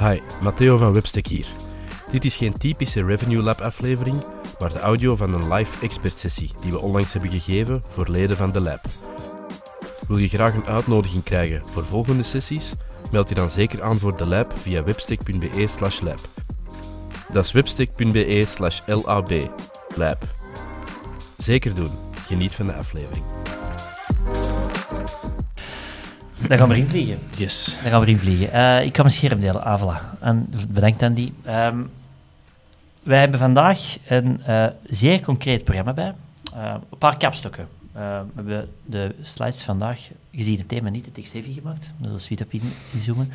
Hi, Matteo van Webstack hier. Dit is geen typische Revenue Lab aflevering, maar de audio van een live expert sessie die we onlangs hebben gegeven voor leden van de lab. Wil je graag een uitnodiging krijgen voor volgende sessies? Meld je dan zeker aan voor de lab via webstack.be slash lab. Dat is webstack.be slash lab. Lab. Zeker doen. Geniet van de aflevering. Dan gaan we erin vliegen. Yes. Dan gaan we erin vliegen. Uh, ik kan mijn scherm delen. Ah, voilà. En bedankt Andy. Um, wij hebben vandaag een uh, zeer concreet programma bij. Uh, een paar kapstokken. we hebben de slides vandaag, gezien het thema niet, het tekst even gemaakt. We zullen suite op in, inzoomen.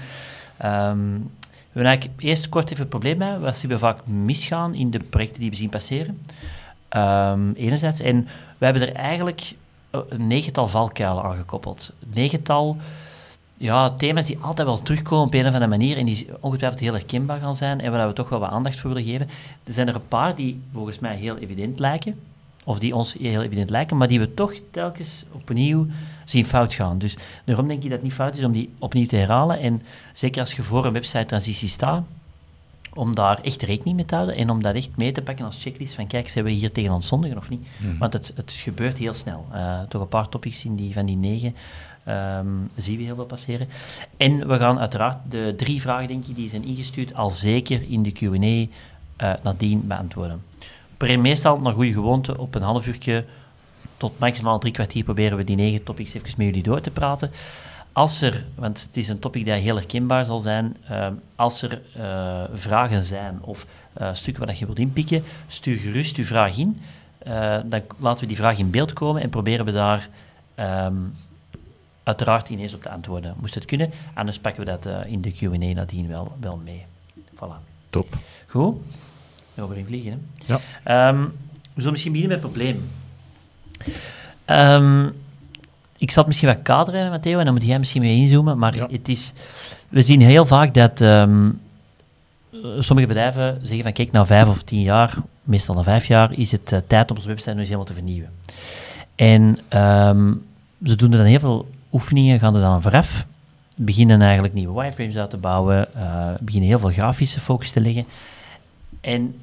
Um, we hebben eigenlijk eerst kort even het probleem bij. Wat zien we vaak misgaan in de projecten die we zien passeren. Um, enerzijds. En we hebben er eigenlijk een negental valkuilen aangekoppeld. Negental ja, thema's die altijd wel terugkomen op een of andere manier en die ongetwijfeld heel herkenbaar gaan zijn en waar we toch wel wat aandacht voor willen geven. Er zijn er een paar die volgens mij heel evident lijken, of die ons heel evident lijken, maar die we toch telkens opnieuw zien fout gaan. Dus daarom denk ik dat het niet fout is om die opnieuw te herhalen. En zeker als je voor een website-transitie staat, om daar echt rekening mee te houden en om dat echt mee te pakken als checklist van kijk, zijn we hier tegen ons zondigen of niet? Mhm. Want het, het gebeurt heel snel. Uh, toch een paar topics in die, van die negen um, zien we heel veel passeren. En we gaan uiteraard de drie vragen, denk ik, die zijn ingestuurd, al zeker in de Q&A uh, nadien beantwoorden. Meestal, naar goede gewoonte, op een half uurtje tot maximaal drie kwartier proberen we die negen topics even met jullie door te praten. Als er, want het is een topic dat heel herkenbaar zal zijn, uh, als er uh, vragen zijn of uh, stukken waar je wilt inpikken, stuur gerust uw vraag in. dan laten we die vraag in beeld komen en proberen we daar um, uiteraard ineens op te antwoorden. Moest het kunnen, anders pakken we dat in de Q&A nadien wel, wel mee. Voilà. Top. Goed. Dan gaan we in vliegen. Hè? Ja. Um, we zullen misschien beginnen met het probleem. Um, ik zal het misschien wat kaderen, Matteo, en dan moet jij misschien mee inzoomen. Maar ja. het is, we zien heel vaak dat um, sommige bedrijven zeggen van kijk, na vijf of tien jaar, meestal na vijf jaar, is het uh, tijd om onze website nog eens helemaal te vernieuwen. En um, ze doen er dan heel veel oefeningen, gaan er dan vooraf, beginnen eigenlijk nieuwe wireframes uit te bouwen, uh, beginnen heel veel grafische focus te leggen. En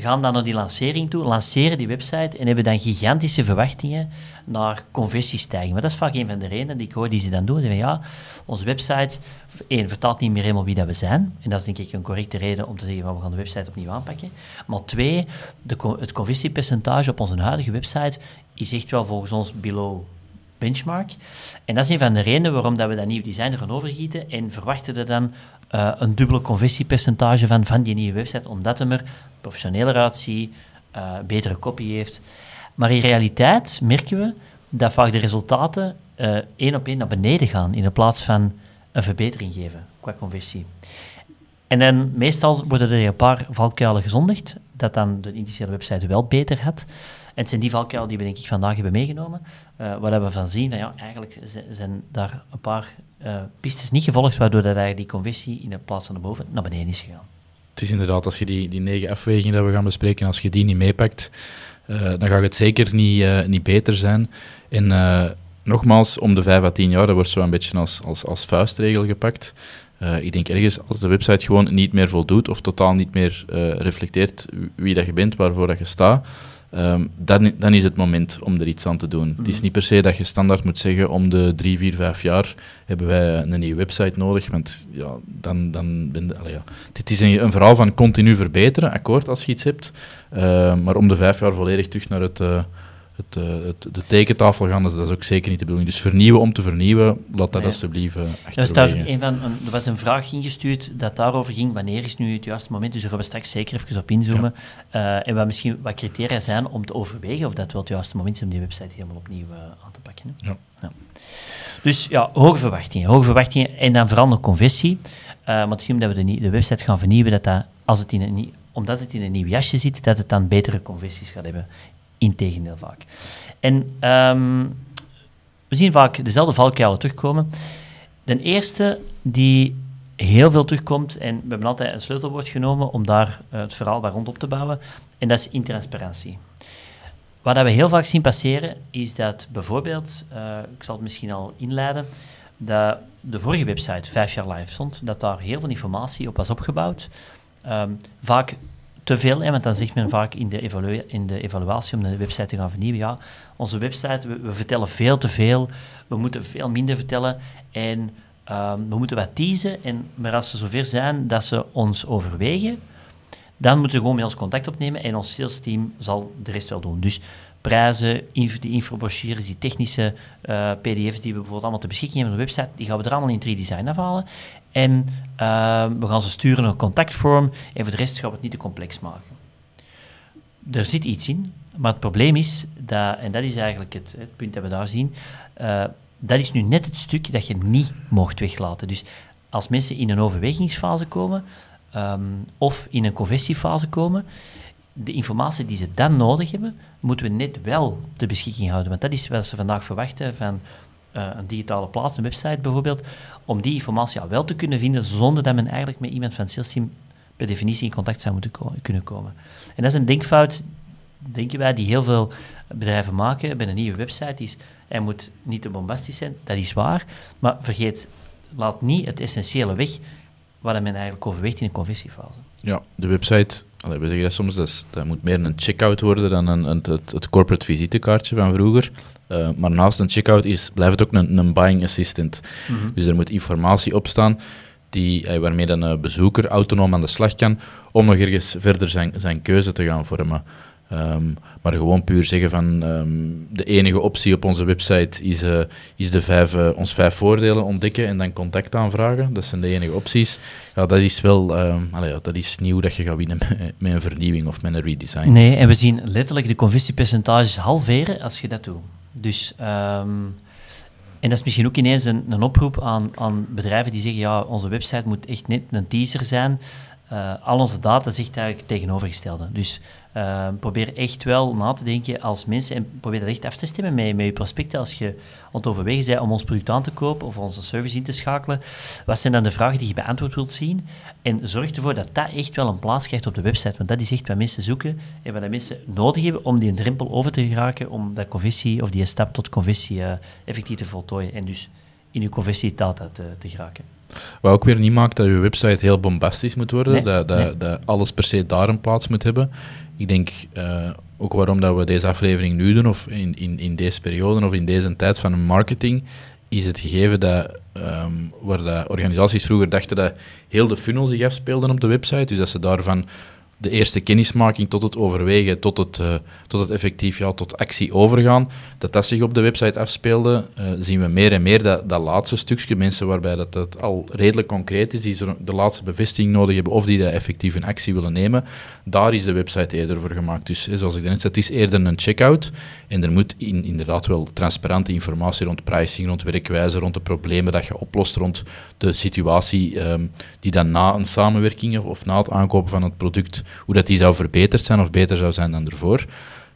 gaan dan naar die lancering toe, lanceren die website en hebben dan gigantische verwachtingen naar conversiestijging. Maar dat is vaak een van de redenen die ik hoor die ze dan doen. Ze zeggen, ja, onze website, één, vertaalt niet meer helemaal wie dat we zijn. En dat is denk ik een correcte reden om te zeggen, we gaan de website opnieuw aanpakken. Maar twee, de, het conversiepercentage op onze huidige website is echt wel volgens ons below benchmark. En dat is een van de redenen waarom dat we dat nieuw design er gaan overgieten en verwachten er dan uh, een dubbele conversiepercentage van, van die nieuwe website, omdat hem er professioneler uitziet, uh, betere kopie heeft. Maar in realiteit merken we dat vaak de resultaten uh, één op één naar beneden gaan, in plaats van een verbetering geven qua conversie. En dan meestal worden er een paar valkuilen gezondigd, dat dan de initiële website wel beter had. Het zijn die valkuilen die we denk ik vandaag hebben meegenomen, uh, waar we van zien van ja, eigenlijk zijn daar een paar uh, pistes niet gevolgd, waardoor dat eigenlijk die conversie in de plaats van de boven naar beneden is gegaan. Het is inderdaad, als je die, die negen afwegingen die we gaan bespreken, als je die niet meepakt, uh, dan gaat het zeker niet, niet beter zijn. En nogmaals, om de vijf à tien jaar, dat wordt zo een beetje als, als, als vuistregel gepakt. ik denk ergens, als de website gewoon niet meer voldoet of totaal niet meer reflecteert wie dat je bent, waarvoor dat je staat, Um, dan, dan, is het moment om er iets aan te doen. Mm. Het is niet per se dat je standaard moet zeggen om de drie, vier, vijf jaar hebben wij een nieuwe website nodig, want ja, dan, dan ben je, ja. Dit is een, een, verhaal van continu verbeteren, akkoord, als je iets hebt, uh, maar om de vijf jaar volledig terug naar het, uh, het, uh, het, de tekentafel gaan, dat is, dat is ook zeker niet de bedoeling. Dus vernieuwen om te vernieuwen, laat dat nee. alsjeblieft er, staat een van, een, er was een vraag ingestuurd dat daarover ging, wanneer is nu het juiste moment, dus daar gaan we straks zeker even op inzoomen. Ja. Uh, en wat misschien wat criteria zijn om te overwegen of dat wel het juiste moment is om die website helemaal opnieuw uh, aan te pakken. Hè? Ja. ja. Dus ja, hoge verwachtingen, hoge verwachtingen en dan vooral nog conversie. Uh, want zien dat we de, de, website gaan vernieuwen, dat dat, als het in een, omdat het in een nieuw jasje zit, dat het dan betere conversies gaat hebben. Integendeel vaak. En um, we zien vaak dezelfde valkuilen terugkomen. De eerste die heel veel terugkomt, en we hebben altijd een sleutelwoord genomen om daar uh, het verhaal waar rond op te bouwen, en dat is intransparantie. Wat we heel vaak zien passeren, is dat bijvoorbeeld, uh, ik zal het misschien al inleiden, dat de vorige website vijf jaar live stond, dat daar heel veel informatie op was opgebouwd. Ehm, vaak te veel, hè, want dan zegt men vaak in de, in de evaluatie om de website te gaan vernieuwen, ja, onze website, we, we vertellen veel te veel, we moeten veel minder vertellen en ehm, we moeten wat teasen, en, maar als ze zover zijn dat ze ons overwegen, dan moeten ze gewoon met ons contact opnemen en ons sales team zal de rest wel doen. Dus prijzen, die infobrochures, die technische uh, pdf's die we bijvoorbeeld allemaal te beschikking hebben op de website, die gaan we er allemaal in 3Design afhalen. En uh, we gaan ze sturen een contactvorm en voor de rest gaan we het niet te complex maken. Er zit iets in, maar het probleem is, dat, en dat is eigenlijk het, het punt dat we daar zien, uh, dat is nu net het stuk dat je niet mocht weglaten. Dus als mensen in een overwegingsfase komen, um, of in een conversiefase komen, de informatie die ze dan nodig hebben, moeten we net wel ter beschikking houden. Want dat is wat ze vandaag verwachten van uh, een digitale plaats, een website bijvoorbeeld, om die informatie wel te kunnen vinden zonder dat men eigenlijk met iemand van het salesteam per definitie in contact zou moeten kunnen komen. En dat is een denkfout, denken wij, die heel veel bedrijven maken bij een nieuwe website. Is, hij moet niet te bombastisch zijn, dat is waar, maar vergeet, laat niet het essentiële weg waar men eigenlijk overweegt in een conversiefase. Ja, de website, allee, we zeggen dat soms, dat, is, dat moet meer een checkout worden dan een, een het, het, corporate visitekaartje van vroeger. Uh, maar naast een checkout is, blijft het ook een, een buying assistant. Mm -hmm. Dus er moet informatie op staan die, uh, waarmee dan een bezoeker autonoom aan de slag kan om nog ergens verder zijn, zijn keuze te gaan vormen. Um, maar gewoon puur zeggen van um, de enige optie op onze website is, uh, is de vijf, uh, ons vijf voordelen ontdekken en dan contact aanvragen. Dat zijn de enige opties. Ja, dat is wel ja, dat is nieuw dat je gaat winnen met, een vernieuwing of met een redesign. Nee, en we zien letterlijk de conversiepercentages halveren als je dat doet. Dus, en dat is misschien ook ineens een, een oproep aan, aan bedrijven die zeggen, ja, onze website moet echt net een teaser zijn. Uh, al onze data zegt eigenlijk tegenovergestelde. Dus uh, probeer echt wel na te denken als mensen en probeer dat echt af te stemmen met, met je prospecten. Als je aan het overwegen bent om ons product aan te kopen of onze service in te schakelen, wat zijn dan de vragen die je beantwoord wilt zien? En zorg ervoor dat dat echt wel een plaats krijgt op de website, want dat is echt wat mensen zoeken en wat mensen nodig hebben om die drempel over te geraken, om dat conversie of die stap tot conversie uh, effectief te voltooien en dus in je conversiedata te, te geraken. Wat ook weer niet maakt dat je website heel bombastisch moet worden, nee, dat, dat, nee. dat, alles per se daar een plaats moet hebben. Ik denk uh, ook waarom dat we deze aflevering nu doen, of in, in, in deze periode, of in deze tijd van marketing, is het gegeven dat, um, waar organisaties vroeger dachten dat heel de funnel zich afspeelden op de website, dus dat ze daarvan de eerste kennismaking tot het overwegen, tot het, uh, tot het effectief ja, tot actie overgaan, dat dat zich op de website afspeelde, uh, zien we meer en meer dat, dat laatste stukje, mensen waarbij dat, dat al redelijk concreet is, die de laatste bevestiging nodig hebben of die dat effectief in actie willen nemen, daar is de website eerder voor gemaakt. Dus zoals ik net zei, het is eerder een checkout en er moet in, inderdaad wel transparante informatie rond pricing, rond werkwijze, rond de problemen dat je oplost, rond de situatie um, die dan na een samenwerking of na het aankopen van het product hoe dat die zou verbeterd zijn of beter zou zijn dan ervoor.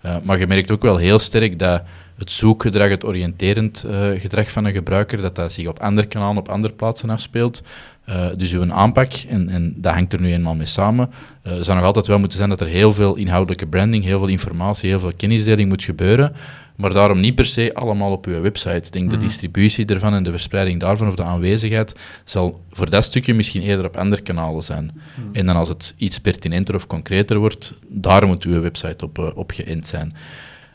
Uh, maar je merkt ook wel heel sterk dat het zoekgedrag, het oriënterend uh, gedrag van een gebruiker, dat dat zich op andere kanalen, op andere plaatsen afspeelt. Uh, dus uw aanpak, en, en dat hangt er nu eenmaal mee samen, zou nog altijd wel moeten zijn dat er heel veel inhoudelijke branding, heel veel informatie, heel veel kennisdeling moet gebeuren maar daarom niet per se allemaal op uw website. Ik denk mm. de distributie ervan en de verspreiding daarvan of de aanwezigheid zal voor dat stukje misschien eerder op andere kanalen zijn. Mm. En dan als het iets pertinenter of concreter wordt, daar moet uw website op, uh, op geënt zijn.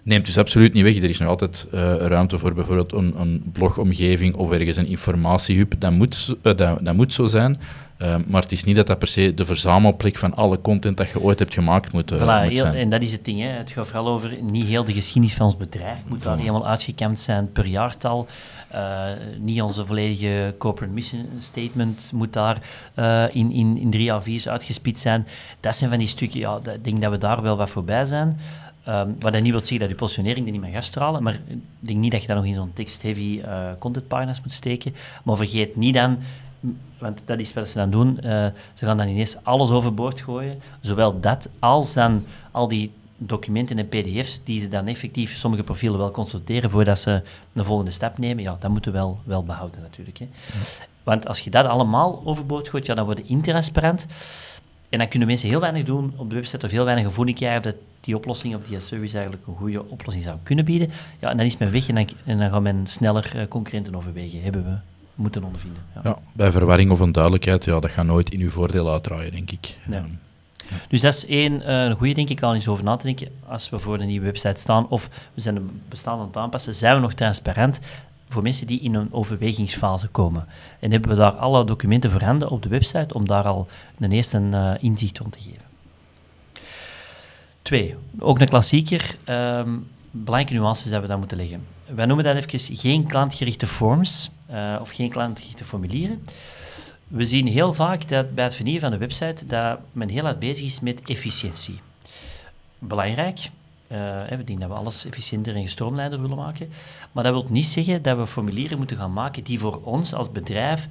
Neemt dus absoluut niet weg. Er is nog altijd uh, ruimte voor bijvoorbeeld een, een, blogomgeving of ergens een informatiehub. Dat moet, uh, dat, dat moet zo zijn. Uh, maar het is niet dat dat per se de verzamelplek van alle content dat je ooit hebt gemaakt moet, uh, voilà, moet heel, zijn. En dat is het ding. Hè. Het gaat vooral over niet heel de geschiedenis van ons bedrijf moet daar helemaal uitgekampt zijn per jaartal. Uh, niet onze volledige corporate mission statement moet daar in, in, in drie A4's uitgespit zijn. Dat zijn van die stukken, ja, ik denk dat we daar wel wat voorbij zijn. Um, wat dat niet wil zeggen dat je positionering er niet mag afstralen, maar ik denk niet dat je dat nog in zo'n text-heavy contentpagina's moet steken. Maar vergeet niet dan want dat is wat ze dan doen. Uh, ze gaan dan ineens alles overboord gooien. Zowel dat als dan al die documenten en pdf's die ze dan effectief sommige profielen wel consulteren voordat ze de volgende stap nemen. Ja, dat moeten we wel, wel behouden natuurlijk. Hè. Want als je dat allemaal overboord gooit, ja, dan wordt het intransparant. En dan kunnen mensen heel weinig doen op de website of heel weinig gevoel krijgen dat die oplossing of die service eigenlijk een goede oplossing zou kunnen bieden. Ja, en dan is men weg en dan, en dan gaat men sneller uh, concurrenten overwegen, hebben we moeten ondervinden. Ja. Ja, bij verwarring of onduidelijkheid, ja, dat gaat nooit in uw voordeel uitdraaien, denk ik. Nee. Dus dat is één eh, een goede, denk ik, al eens over na te denken. Als we voor een nieuwe website staan of we zijn een bestaande aan het aanpassen, zijn we nog transparant voor mensen die in een overwegingsfase komen. En hebben we daar alle documenten voorhanden op de website om daar al een eerste eh, inzicht om te geven. Twee, ook een klassieker, ehm belangrijke nuances dat we daar moeten leggen. Wij noemen dat even geen klantgerichte forms eh, of geen klantgerichte formulieren. We zien heel vaak dat bij het vernieuwen van de website dat men heel hard bezig is met efficiëntie. Belangrijk. Eh, we denken dat we alles efficiënter en gestroomlijnder willen maken. Maar dat wil niet zeggen dat we formulieren moeten gaan maken die voor ons als bedrijf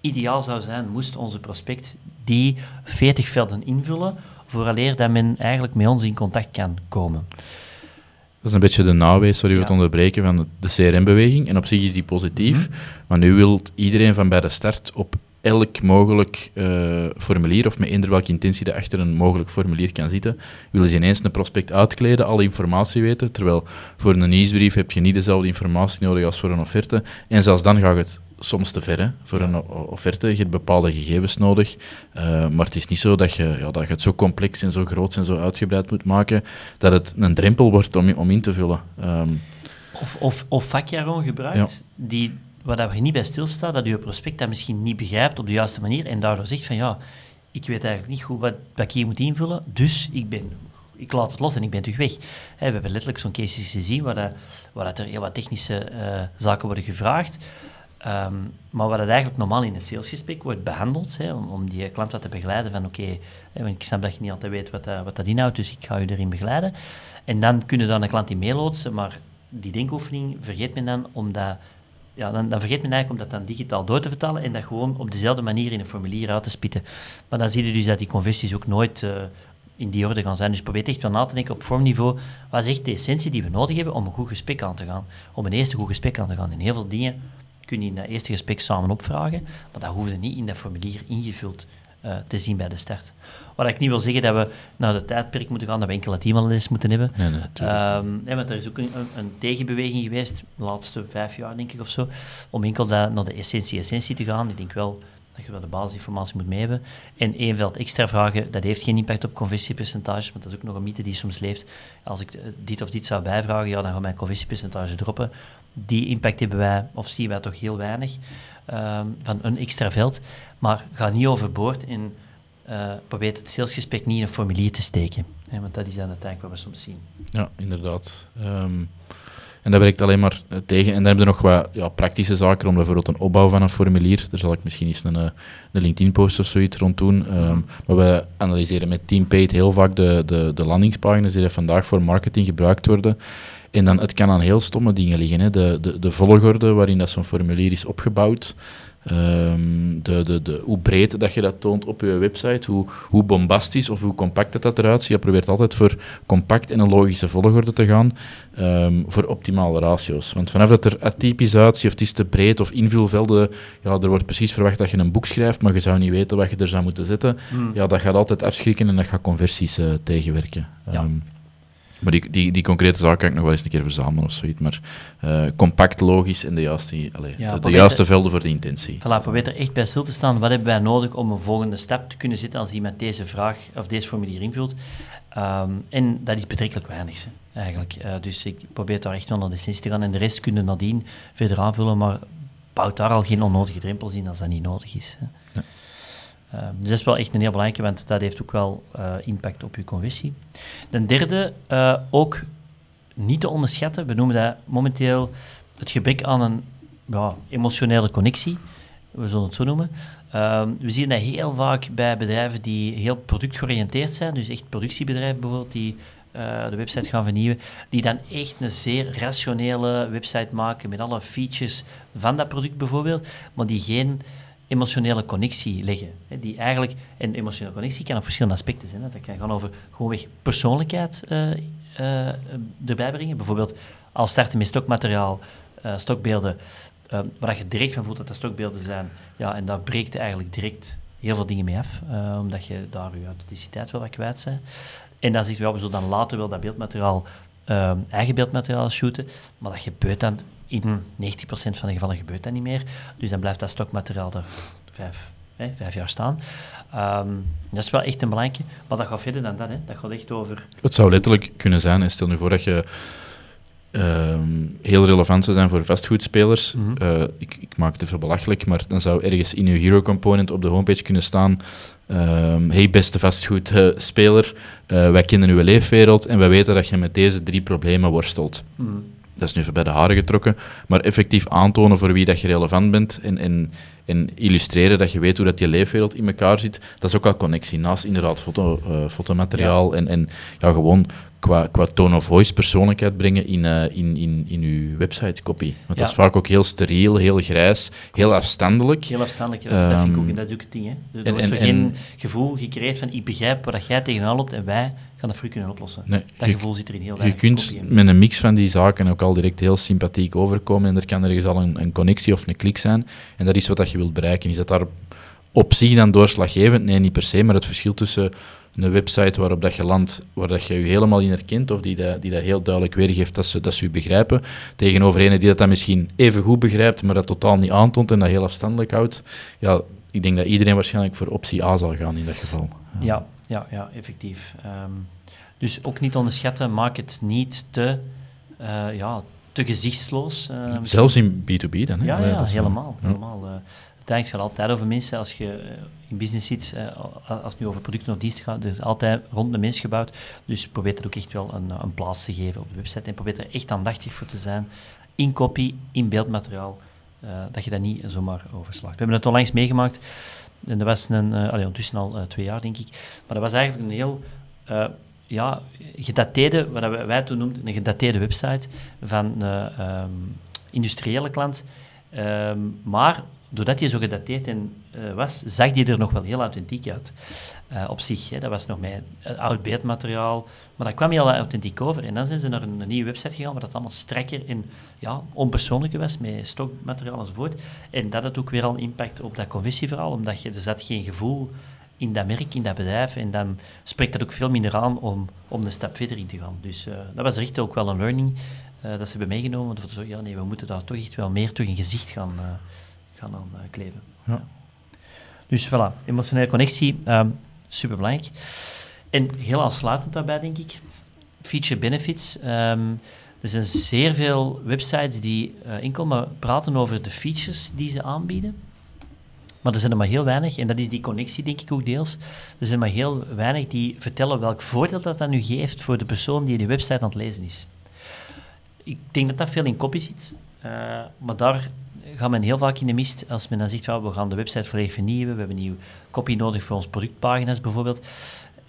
ideaal zou zijn, moest onze prospect die 40 velden invullen, vooraleer dat men eigenlijk met ons in contact kan komen. Dat is een beetje de nawees, sorry voor Ja. het onderbreken, van de CRM-beweging. En op zich is die positief. Mhm. Maar nu wil iedereen van bij de start op elk mogelijk eh, formulier, of met eender welke intentie dat achter een mogelijk formulier kan zitten, willen ze ineens een prospect uitkleden, alle informatie weten. Terwijl voor een nieuwsbrief heb je niet dezelfde informatie nodig als voor een offerte. En zelfs dan gaat het soms te ver. Hè. Voor een offerte je hebt bepaalde gegevens nodig. Eh, maar het is niet zo dat je, ja, dat je het zo complex en zo groot en zo uitgebreid moet maken dat het een drempel wordt om, om in te vullen. Ehm, Of, of, of gebruikt, die, waar we niet bij stilstaan, dat je prospect dat misschien niet begrijpt op de juiste manier en daardoor zegt van ja, ik weet eigenlijk niet goed wat, ik hier moet invullen, dus ik, ben, ik laat het los en ik ben terug weg. We hebben letterlijk zo'n cases gezien waar, dat, waar dat er heel wat technische eh, zaken worden gevraagd, Ehm, maar wat dat eigenlijk normaal in een salesgesprek wordt behandeld, om, die klant wat te begeleiden van oké, want ik snap dat je niet altijd weet wat dat, wat dat inhoudt, dus ik ga je erin begeleiden. En dan kunnen dan een klant in meeloodsen, maar die denkoefening vergeet men dan omdat ja, dan, dan vergeet men eigenlijk om dat dan digitaal door te vertalen en dat gewoon op dezelfde manier in een formulier uit te spitten. Maar dan zie je dus dat die conversies ook nooit eh, in die orde gaan zijn. Dus probeer echt wel na te denken op vormniveau. Wat is echt de essentie die we nodig hebben om een goed gesprek aan te gaan? Om een eerste goed gesprek aan te gaan. En heel veel dingen kun je in dat eerste gesprek samen opvragen, maar dat hoefde niet in dat formulier ingevuld eh, te zien bij de start. Wat ik niet wil zeggen dat we naar de tijdperk moeten gaan, dat we enkel het e-mailadres moeten hebben. nee, nee, natuurlijk. Ehm, ja, want er is ook een, een, tegenbeweging geweest, de laatste vijf jaar denk ik of zo, om enkel dat, naar de essentie-essentie te gaan. Ik denk wel dat je wel de basisinformatie moet mee hebben. En één veld extra vragen, dat heeft geen impact op conversiepercentages, maar dat is ook nog een mythe die soms leeft. Als ik eh, dit of dit zou bijvragen, ja, dan gaat mijn conversiepercentage droppen. Die impact hebben wij, of zien wij toch heel weinig, ehm, van een extra veld. Maar ga niet overboord en eh probeer het salesgesprek niet in een formulier te steken. Hè, want dat is dan uiteindelijk wat we soms zien. Ja, inderdaad. Ehm, en dat werkt alleen maar eh, tegen. En dan hebben we nog wat ja, praktische zaken, om bijvoorbeeld een opbouw van een formulier. Daar zal ik misschien eens een, eh, een LinkedIn-post of zoiets rond doen. Ehm, maar we analyseren met TeamPaid heel vaak de, de, de landingspagina's die vandaag voor marketing gebruikt worden. En dan, het kan aan heel stomme dingen liggen. Hè. De, de, de volgorde waarin dat zo'n formulier is opgebouwd. Ehm, de, de, de, hoe breed dat je dat toont op je website, hoe, hoe bombastisch of hoe compact dat, dat eruit ziet. Je probeert altijd voor compact en een logische volgorde te gaan, ehm, voor optimale ratio's. Want vanaf dat er atypisch uitziet, of het is te breed, of invulvelden, ja, er wordt precies verwacht dat je een boek schrijft, maar je zou niet weten wat je er zou moeten zetten. Ja, dat gaat altijd afschrikken en dat gaat conversies eh, tegenwerken. Ja. Maar die, die, die concrete zaak kan ik nog wel eens een keer verzamelen of zoiets. Maar eh, compact, logisch en de juiste, allee, Ja, de- juiste te- velden voor de intentie. Voilà, probeer er echt bij stil te staan. Wat hebben wij nodig om een volgende stap te kunnen zetten als iemand deze vraag of deze formulier invult? Ehm, en dat is betrekkelijk weinig, hè, eigenlijk. Eh, dus ik probeer daar echt wel naar de essentie te gaan. En de rest kunnen nadien verder aanvullen, maar bouw daar al geen onnodige drempels in als dat niet nodig is. Hè. Ehm, dus dat is wel echt een heel belangrijke, want dat heeft ook wel eh, impact op je conversie. Ten derde, eh, ook niet te onderschatten, we noemen dat momenteel het gebrek aan een ja, emotionele connectie, we zullen het zo noemen. Ehm, we zien dat heel vaak bij bedrijven die heel productgeoriënteerd zijn, dus echt productiebedrijven bijvoorbeeld, die eh, de website gaan vernieuwen, die dan echt een zeer rationele website maken met alle features van dat product bijvoorbeeld, maar die geen emotionele connectie leggen. Hè, die eigenlijk, en emotionele connectie kan op verschillende aspecten zijn. Hè. Dat kan gaan over gewoonweg persoonlijkheid eh, eh, erbij brengen. Bijvoorbeeld als starten met stokmateriaal, eh, stokbeelden, waar je direct van voelt dat dat stokbeelden zijn. Ja, en daar breekt eigenlijk direct heel veel dingen mee af, omdat je daar je authenticiteit wel wat kwijt bent. En dan zegt je, ja, we zullen dan later wel dat beeldmateriaal, eigen beeldmateriaal shooten, maar dat gebeurt dan in 90% van de gevallen gebeurt dat niet meer. Dus dan blijft dat stokmateriaal er vijf, hè, vijf jaar staan. Ehm, dat is wel echt een belangrijke. Maar dat gaat verder dan dat. Hè. Dat gaat echt over... Het zou letterlijk kunnen zijn, stel nu voor dat je ehm, heel relevant zou zijn voor vastgoedspelers. Mhm. Eh, ik, ik maak het even belachelijk, maar dan zou ergens in je Hero Component op de homepage kunnen staan... ehm, hey beste vastgoedspeler, eh wij kennen uw leefwereld en wij weten dat je met deze drie problemen worstelt. Mhm. Dat is nu even bij de haren getrokken, maar effectief aantonen voor wie dat je relevant bent en, en, en illustreren dat je weet hoe dat je leefwereld in elkaar zit, dat is ook al connectie. Naast inderdaad foto, eh, fotomateriaal en, en ja, gewoon qua, qua tone of voice persoonlijkheid brengen in, eh, in, in, in uw website copy. Want dat is vaak ook heel steriel, heel grijs, heel afstandelijk. Heel afstandelijk, dat, dat vind ik ook, Ehm, en dat is ook het ding. Hè. Er en- wordt en- geen en- gevoel gecreëerd van ik begrijp waar dat jij tegenaan loopt en wij gaan dat voor kunnen oplossen. Nee, dat je- gevoel zit er in heel Je kunt in. met een mix van die zaken ook al direct heel sympathiek overkomen en er kan ergens al een, een connectie of een klik zijn. En dat is wat dat je wilt bereiken. Is dat daar op zich dan doorslaggevend? Nee, niet per se, maar het verschil tussen een website waarop dat je landt, waar dat je je helemaal in herkent, of die dat, die dat heel duidelijk weergeeft dat ze, dat ze u begrijpen, tegenover een die dat dan misschien even goed begrijpt, maar dat totaal niet aantoont en dat heel afstandelijk houdt. Ja, ik denk dat iedereen waarschijnlijk voor optie A zal gaan in dat geval. Ja, ja, ja, effectief. Ehm, dus ook niet onderschatten, maak het niet te, eh, ja, te gezichtsloos. eh. Zelfs in B2B dan. Hè? Ja, ja dat is wel- helemaal. ja. helemaal eh. het gaat altijd over mensen. Als je in business zit, als het nu over producten of diensten gaat, er is altijd rond de mens gebouwd. Dus probeer er ook echt wel een, een plaats te geven op de website. En probeer er echt aandachtig voor te zijn. In kopie, in beeldmateriaal. dat je dat niet zomaar overslaagt. We hebben het onlangs meegemaakt. En dat was een, eh ondertussen al eh, twee jaar, denk ik. Maar dat was eigenlijk een heel eh, ja, gedateerde, wat wij- wij toen noemden, een gedateerde website van een ehm, industriële klant. Ehm, maar doordat die zo gedateerd en, eh, was, zag die er nog wel heel authentiek uit. Eh, op zich, hè, dat was nog met eh, oud beeldmateriaal, maar dat kwam heel authentiek over. En dan zijn ze naar een, nieuwe website gegaan, waar dat allemaal strekker en ja, onpersoonlijker was, met stokmateriaal enzovoort. En dat had ook weer al impact op dat conversieverhaal, omdat je, er zat geen gevoel in dat merk, in dat bedrijf, en dan spreekt dat ook veel minder aan om, om een stap verder in te gaan. Dus dat was echt ook wel een learning dat ze hebben meegenomen. Zo, ja, nee, we moeten daar toch echt wel meer toch een gezicht gaan, gaan aan eh, kleven. Ja. Dus voilà, emotionele connectie, ehm superbelangrijk. En heel aansluitend daarbij, denk ik, feature benefits. Ehm, er zijn zeer veel websites die eh, enkel maar praten over de features die ze aanbieden. Maar er zijn er maar heel weinig, en dat is die connectie, denk ik ook deels. Er zijn maar heel weinig die vertellen welk voordeel dat dat nu geeft voor de persoon die die website aan het lezen is. Ik denk dat dat veel in copy zit, eh, maar daar gaat men heel vaak in de mist als men dan zegt, ja, we gaan de website volledig vernieuwen, we hebben nieuw copy nodig voor onze productpagina's bijvoorbeeld.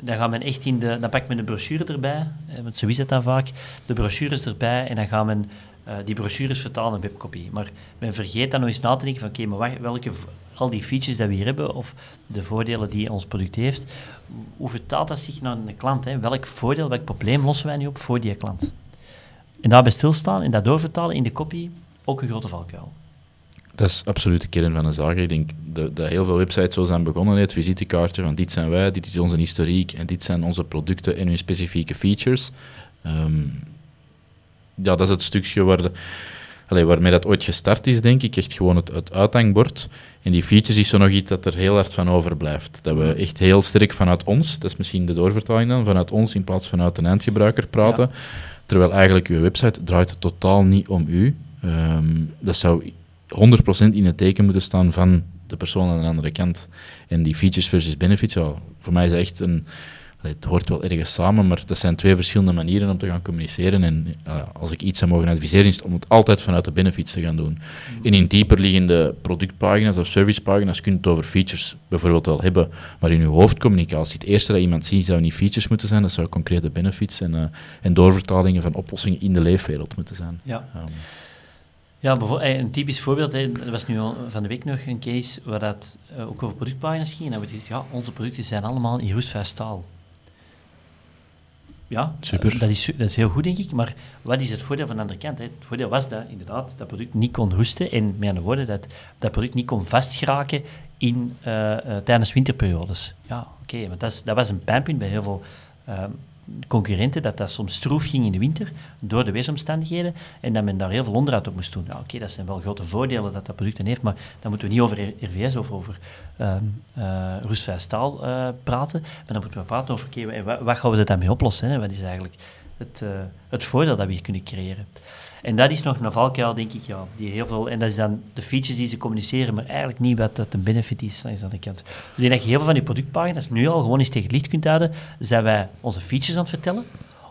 Dan gaat men echt in de, dan pakt men de brochure erbij, want zo is het dan vaak, de brochures erbij en dan gaat men eh, die brochures vertalen in webcopy. Maar men vergeet dan nog eens na te denken van, oké, maar welke, al die features die we hier hebben, of de voordelen die ons product heeft, hoe vertaalt dat zich naar een klant? Hè? Welk voordeel, welk probleem lossen wij nu op voor die klant? En daarbij stilstaan en dat doorvertalen in de copy, ook een grote valkuil. Dat is absoluut de kern van de zaak. Ik denk dat, dat heel veel websites zo zijn begonnen, het visitekaartje van dit zijn wij, dit is onze historiek en dit zijn onze producten en hun specifieke features. Ehm, ja, dat is het stukje waar de, allee, waarmee dat ooit gestart is, denk ik. Echt gewoon het, het uithangbord. En die features is zo nog iets dat er heel hard van overblijft. Dat we echt heel sterk vanuit ons, dat is misschien de doorvertaling dan, vanuit ons in plaats van vanuit een eindgebruiker praten. Terwijl eigenlijk uw website draait totaal niet om u. Ehm, dat zou 100% in het teken moeten staan van de persoon aan de andere kant. En die features versus benefits, ja, voor mij is echt een... Het hoort wel ergens samen, maar dat zijn twee verschillende manieren om te gaan communiceren. En als ik iets zou mogen adviseren, is het om het altijd vanuit de benefits te gaan doen. En in dieper liggende productpagina's of servicepagina's kun je het over features bijvoorbeeld wel hebben, maar in je hoofdcommunicatie, het eerste dat iemand ziet, zou niet features moeten zijn, dat zou concrete benefits en, eh, en doorvertalingen van oplossingen in de leefwereld moeten zijn. Ja. Ja, eh, een typisch voorbeeld, er was nu van de week nog een case waar dat eh, ook over productpagina's ging. En dan wordt gezegd, ja, onze producten zijn allemaal in roestvrij staal. Ja, Super. dat, is, dat is heel goed, denk ik. Maar wat is het voordeel van de andere kant? Hè? Het voordeel was dat inderdaad dat product niet kon roesten. En met andere woorden, dat dat product niet kon vastgeraken in, eh, tijdens winterperiodes. Ja, oké, want dat, is- dat was een pijnpunt bij heel veel eh, concurrenten dat dat soms stroef ging in de winter door de weersomstandigheden en dat men daar heel veel onderhoud op moest doen. Oké, dat zijn wel grote voordelen dat dat product dan heeft, maar dan moeten we niet over RVS of over uh, uh, roestvrij staal uh, praten, maar dan moeten we praten over oké, wat, wat, gaan we dan mee oplossen? Hè? Wat is eigenlijk het, uh, het voordeel dat we hier kunnen creëren? En dat is nog een valkuil, denk ik, ja, die heel veel... En dat is dan de features die ze communiceren, maar eigenlijk niet wat dat een benefit is langs de andere kant. Dus ik denk dat je heel veel van die productpagina's nu al gewoon eens tegen het licht kunt houden. Zijn wij onze features aan het vertellen?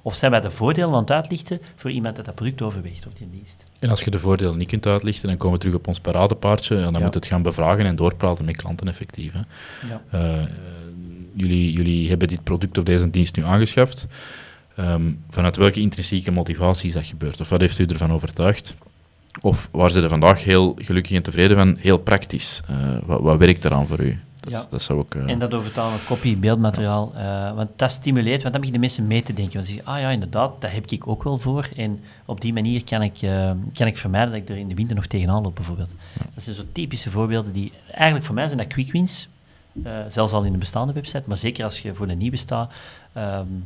Of zijn wij de voordelen aan het uitlichten voor iemand dat dat product overweegt of die dienst? En als je de voordelen niet kunt uitlichten, dan komen we terug op ons paradepaardje. En dan ja. moet het gaan bevragen en doorpraten met klanten effectief. Hè. Ja. Uh, jullie, jullie hebben dit product of deze dienst nu aangeschaft. Um, vanuit welke intrinsieke motivatie is dat gebeurd? Of wat heeft u ervan overtuigd? Of waar zit er vandaag heel gelukkig en tevreden van? Heel praktisch. Uh, wat, wat, werkt eraan voor u? Dat, ja. dat zou ook, uh... En dat overtalen kopie, beeldmateriaal. Uh, want dat stimuleert, want dan begin de mensen mee te denken. Want ze zeggen, ah ja, inderdaad, dat heb ik ook wel voor. En op die manier kan ik, kan ik vermijden dat ik er in de winter nog tegenaan loop, bijvoorbeeld. Ja. Dat zijn zo typische voorbeelden die... Eigenlijk voor mij zijn dat quick wins. zelfs al in een bestaande website. Maar zeker als je voor een nieuwe staat... Um,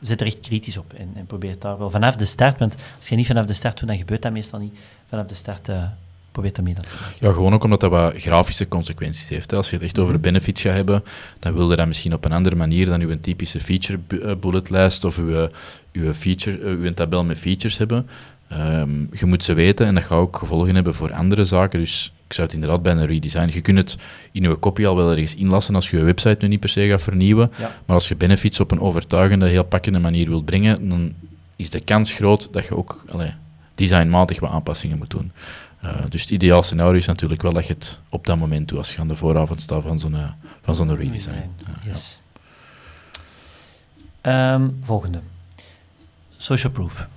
zit er echt kritisch op en, en probeer daar wel vanaf de start, want als je niet vanaf de start doet, dan gebeurt dat meestal niet. Vanaf de start uh, probeer dat mee te Ja, gewoon ook omdat dat wat grafische consequenties heeft. Hè. Als je het echt over -hmm. benefits gaat hebben, dan wil je dat misschien op een andere manier dan uw typische feature bulletlijst of uw, uw, feature, uw tabel met features hebben. Um, je moet ze weten en dat gaat ook gevolgen hebben voor andere zaken. Dus ik zou het inderdaad bij een redesign. Je kunt het in je copy al wel ergens inlassen als je je website nu niet per se gaat vernieuwen. Ja. Maar als je benefits op een overtuigende, heel pakkende manier wilt brengen, dan is de kans groot dat je ook allee, designmatig wat aanpassingen moet doen. Uh, dus het ideaal scenario is natuurlijk wel dat je het op dat moment doet, als je aan de vooravond staat van zo'n van zo'n redesign. Yes. ja. um, volgende. Social proof.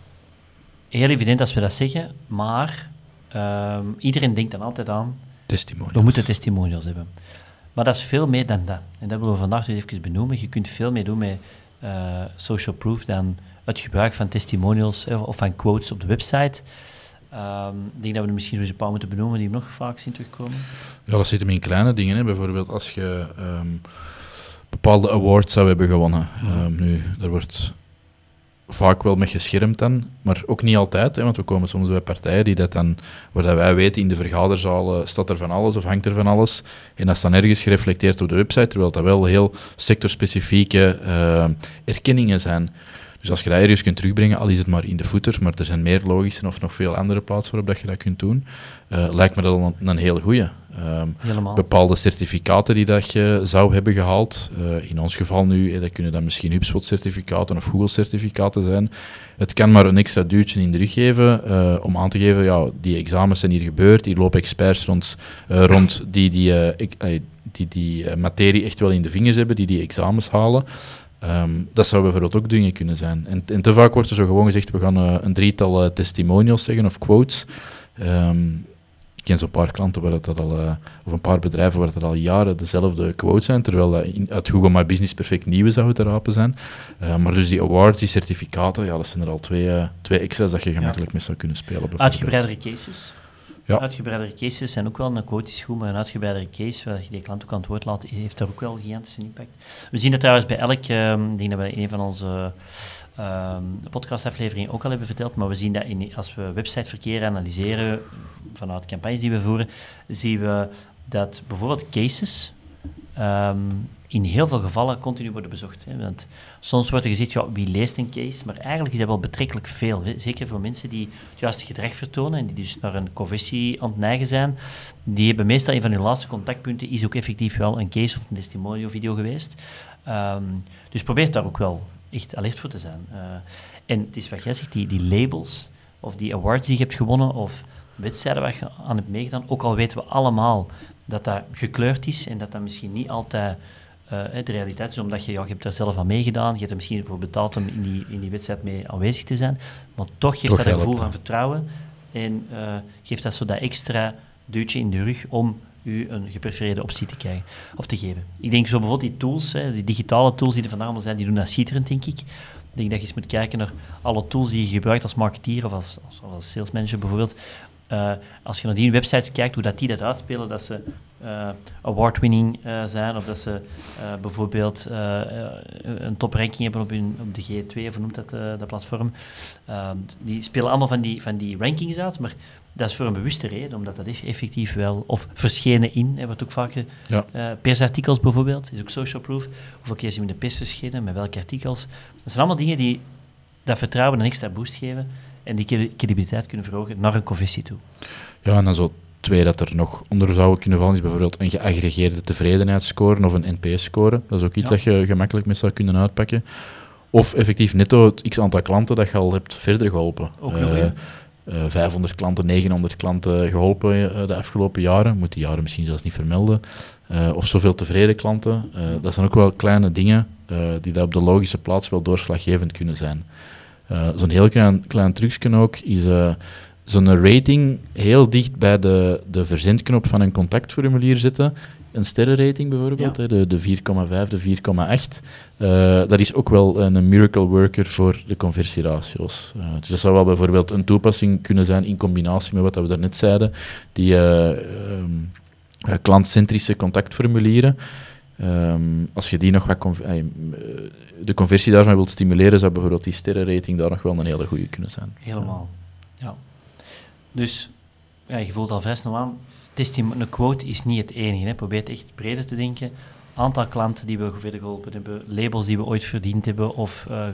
Heel evident als we dat zeggen, maar Um, iedereen denkt dan altijd aan... Testimonials. We moeten testimonials hebben. Maar dat is veel meer dan dat. En dat willen we vandaag dus even benoemen. Je kunt veel meer doen met uh, social proof dan het gebruik van testimonials eh, of van quotes op de website. Um, ik denk dat we er misschien zo een paar moeten benoemen die we nog vaak zien terugkomen. Ja, dat zit hem in kleine dingen. Hè. Bijvoorbeeld als je um, bepaalde awards zou hebben gewonnen. Um, nu, er wordt vaak wel met geschermd dan, maar ook niet altijd, hè, want we komen soms bij partijen die dat dan, waar dat wij weten, in de vergaderzaal staat er van alles of hangt er van alles, en dat is dan ergens gereflecteerd op de website, terwijl dat wel heel sectorspecifieke uh, erkenningen zijn. Dus als je dat ergens kunt terugbrengen, al is het maar in de footer, maar er zijn meer logische of nog veel andere plaatsen waarop dat je dat kunt doen, uh, lijkt me dat een, een heel goede. Um, bepaalde certificaten die dat je zou hebben gehaald, uh, in ons geval nu, dat kunnen dan misschien HubSpot-certificaten of Google-certificaten zijn. Het kan maar een extra duwtje in de rug geven uh, om aan te geven, ja, die examens zijn hier gebeurd, hier lopen experts rond, rond die die, die, die materie echt wel in de vingers hebben, die die examens halen. Um, dat zou bijvoorbeeld ook dingen kunnen zijn. En, en, te vaak wordt er zo gewoon gezegd, we gaan uh, een drietal uh, testimonials zeggen of quotes. Um, ik ken zo'n paar klanten waar dat al, uh, of een paar bedrijven waar dat al jaren dezelfde quotes zijn, terwijl dat in, uit Google My Business perfect nieuwe zouden te rapen zijn. maar dus die awards, die certificaten, ja, dat zijn er al twee, twee extra's dat je gemakkelijk ja. mee zou kunnen spelen. Uitgebreidere cases. Uitgebreidere cases zijn ook wel een quote is goed, maar een uitgebreidere case waar je die klant ook aan het woord laat, heeft daar ook wel gigantische impact. We zien dat trouwens bij elk, um, ik denk dat we een van onze um, podcastafleveringen ook al hebben verteld, maar we zien dat in, als we websiteverkeer analyseren vanuit campagnes die we voeren, zien we dat bijvoorbeeld cases um, in heel veel gevallen continu worden bezocht. Hè. Want soms wordt er gezegd, ja, wie leest een case? Maar eigenlijk is dat wel betrekkelijk veel. Zeker voor mensen die het juiste gedrag vertonen en die dus naar een conversie aan het neigen zijn. Die hebben meestal een van hun laatste contactpunten is ook effectief wel een case of een testimonial video geweest. Um, dus probeer daar ook wel echt alert voor te zijn. Uh, en het is wat jij zegt, die, die labels of die awards die je hebt gewonnen of wedstrijden waar je aan hebt meegedaan, ook al weten we allemaal dat dat gekleurd is en dat dat misschien niet altijd de realiteit is, omdat je, ja, je hebt er zelf aan meegedaan, je hebt er misschien voor betaald om in die, in die wedstrijd mee aanwezig te zijn, maar toch geeft toch dat een gevoel van vertrouwen en uh, geeft dat zo dat extra duwtje in de rug om u een geprefereerde optie te krijgen of te geven. Ik denk zo bijvoorbeeld die tools, hè, die digitale tools die er vandaag allemaal zijn, die doen dat schitterend, denk ik. Ik denk dat je eens moet kijken naar alle tools die je gebruikt als marketeer of als, als, als salesmanager bijvoorbeeld. Uh, als je naar die websites kijkt, hoe dat die dat uitspelen, dat ze uh, award-winning uh, zijn, of dat ze uh, bijvoorbeeld een topranking hebben op, hun, op de G2, of noemt dat, dat platform. Ehm, die spelen allemaal van die, van die rankings uit, maar dat is voor een bewuste reden, omdat dat effectief wel, of verschenen in, hebben we ook vaak, ja. persartikels bijvoorbeeld, is ook social proof. Hoeveel keer zien we in de pers verschenen, met welke artikels. Dat zijn allemaal dingen die dat vertrouwen een extra boost geven en die credibiliteit kunnen verhogen naar een conversie toe. Ja, en dan zo twee dat er nog onder zou kunnen vallen, is bijvoorbeeld een geaggregeerde tevredenheidsscore of een NPS-score. Dat is ook iets dat je gemakkelijk mee zou kunnen uitpakken. Of effectief netto het x aantal klanten dat je al hebt verder geholpen. Ook nog, uh, uh, 500 klanten, 900 klanten geholpen uh, de afgelopen jaren. Moet die jaren misschien zelfs niet vermelden. Of zoveel tevreden klanten. dat zijn ook wel kleine dingen die dat op de logische plaats wel doorslaggevend kunnen zijn. Zo'n heel klein, klein trucje ook is zo'n rating heel dicht bij de, de verzendknop van een contactformulier zetten. Een sterrenrating bijvoorbeeld, hè, de, de 4,5, de 4,8. Uh, dat is ook wel een, miracle worker voor de conversieratio's. Uh, dus dat zou wel bijvoorbeeld een toepassing kunnen zijn in combinatie met wat we daarnet zeiden, die uh, um, klantcentrische contactformulieren. Um, als je die nog wat de conversie daarvan wilt stimuleren, zou bijvoorbeeld die sterrenrating daar nog wel een hele goede kunnen zijn. Helemaal. Ja. Dus je voelt al vrij aan, een quote is niet het enige. Hè. Probeer echt breder te denken. Aantal klanten die we verder geholpen hebben, labels die we ooit verdiend hebben, of uh,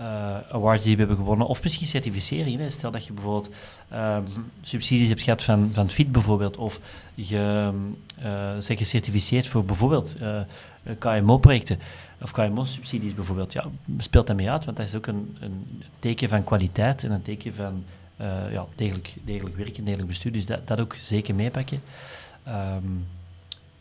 uh, awards die we hebben gewonnen, of misschien certificering. Hè. Stel dat je bijvoorbeeld uh, subsidies hebt gehad van, van FIT bijvoorbeeld, of je uh, zeg gecertificeerd voor bijvoorbeeld KMO-projecten, of KMO-subsidies bijvoorbeeld. Ja, speelt dat mee uit, want dat is ook een, een teken van kwaliteit en een teken van uh, ja, degelijk, degelijk werken, degelijk bestuur. Dus dat, dat ook zeker meepakken. Um,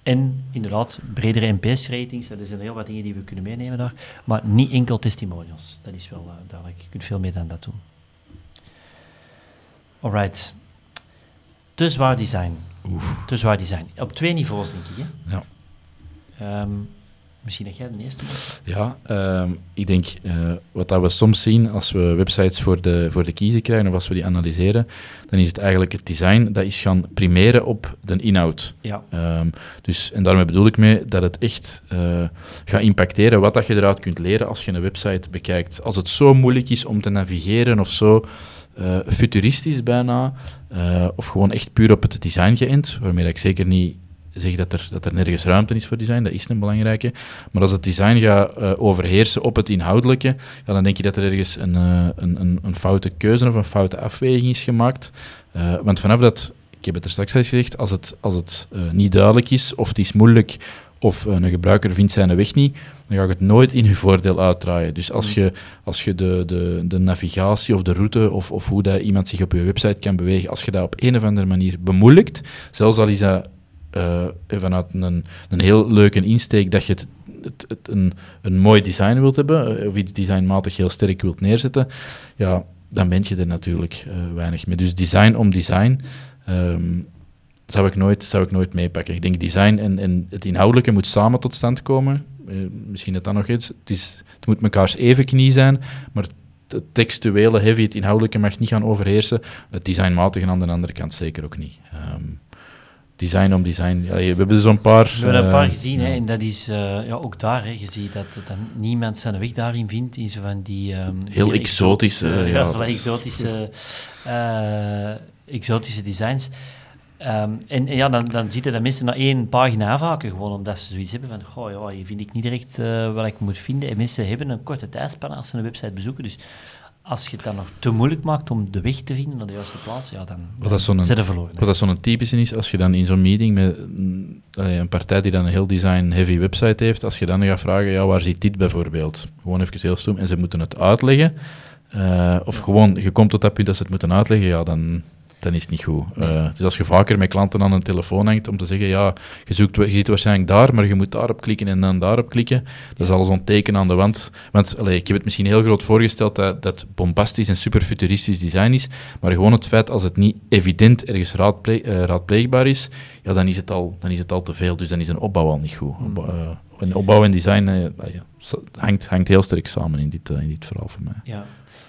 en inderdaad, bredere NPS-ratings, dat zijn heel wat dingen die we kunnen meenemen daar. Maar niet enkel testimonials. Dat is wel uh, duidelijk. Je kunt veel meer dan dat doen. Alright. Te zwaar design. Oef. Te zwaar design. Op twee niveaus, denk ik. Hè? Ja. Um, Misschien dat jij de eerste bent. Ja, uh, ik denk uh, wat dat we soms zien als we websites voor de, voor de kiezer krijgen of als we die analyseren, dan is het eigenlijk het design dat is gaan primeren op de inhoud. Ja. Um, dus, en daarmee bedoel ik mee dat het echt uh, gaat impacteren wat dat je eruit kunt leren als je een website bekijkt. Als het zo moeilijk is om te navigeren of zo uh, futuristisch bijna, of gewoon echt puur op het design geënt, waarmee ik zeker niet zeg dat er, dat er nergens ruimte is voor design, dat is een belangrijke. Maar als het design gaat uh, overheersen op het inhoudelijke, ja, dan denk je dat er ergens een, uh, een, een, een, foute keuze of een foute afweging is gemaakt. Uh, want vanaf dat, ik heb het er straks al gezegd, als het, als het niet duidelijk is of het is moeilijk of een gebruiker vindt zijn weg niet, dan ga je het nooit in je voordeel uitdraaien. Dus als mm. je, als je de, de, de navigatie of de route of, of hoe dat iemand zich op je website kan bewegen, als je dat op een of andere manier bemoeilijkt, zelfs al is dat uh, vanuit een, een heel leuke insteek dat je het, het, het een, een mooi design wilt hebben, eh, of iets designmatig heel sterk wilt neerzetten, ja, dan ben je er natuurlijk weinig mee. Dus design om design um, zou, ik nooit, zou ik nooit meepakken. Ik denk design en, en het inhoudelijke moet samen tot stand komen. Misschien dat dan nog iets. Het, is, het moet mekaars even knie zijn, maar het textuele, heavy, het inhoudelijke mag niet gaan overheersen. Het designmatige aan de andere kant zeker ook niet. Um, design om design. Ja, we hebben zo'n paar... We hebben een paar eh, gezien, hè, en dat is uh, ja, ook daar, hè, je ziet dat, dat niemand zijn weg daarin vindt, in zo van die... Um, Heel exotische... Uh, ja, ja exotische, exotische designs. Um, en, en, ja, dan, dan je dat mensen naar één pagina afhaken, gewoon omdat ze zoiets hebben van, goh, ja, hier vind ik niet direct wat ik moet vinden. En mensen hebben een korte tijdspanne als ze een website bezoeken, dus als je het dan nog te moeilijk maakt om de weg te vinden naar de juiste plaats, ja, dan zit er verloren. Wat dat zo'n typische is, als je dan in zo'n meeting met een partij die dan een heel design-heavy website heeft, als je dan gaat vragen, ja, waar zit dit bijvoorbeeld? Gewoon even heel stoem, en ze moeten het uitleggen. Uh, of gewoon, je komt tot dat punt dat ze het moeten uitleggen, ja, dan, dan is het niet goed. Uh, dus als je vaker met klanten aan een telefoon hangt om te zeggen, ja, je, zoekt, je zit waarschijnlijk daar, maar je moet daarop klikken en dan daarop klikken, dat is al zo'n teken aan de wand. Want allee, ik heb het misschien heel groot voorgesteld dat dat bombastisch en super futuristisch design is, maar gewoon het feit als het niet evident ergens raadple uh, raadpleegbaar is, ja, dan is, het al, dan is het al te veel. Dus dan is een opbouw al niet goed. Mm. Uh, en opbouw en design ja, hangt, hangt heel sterk samen in dit, in dit verhaal voor mij. Ja.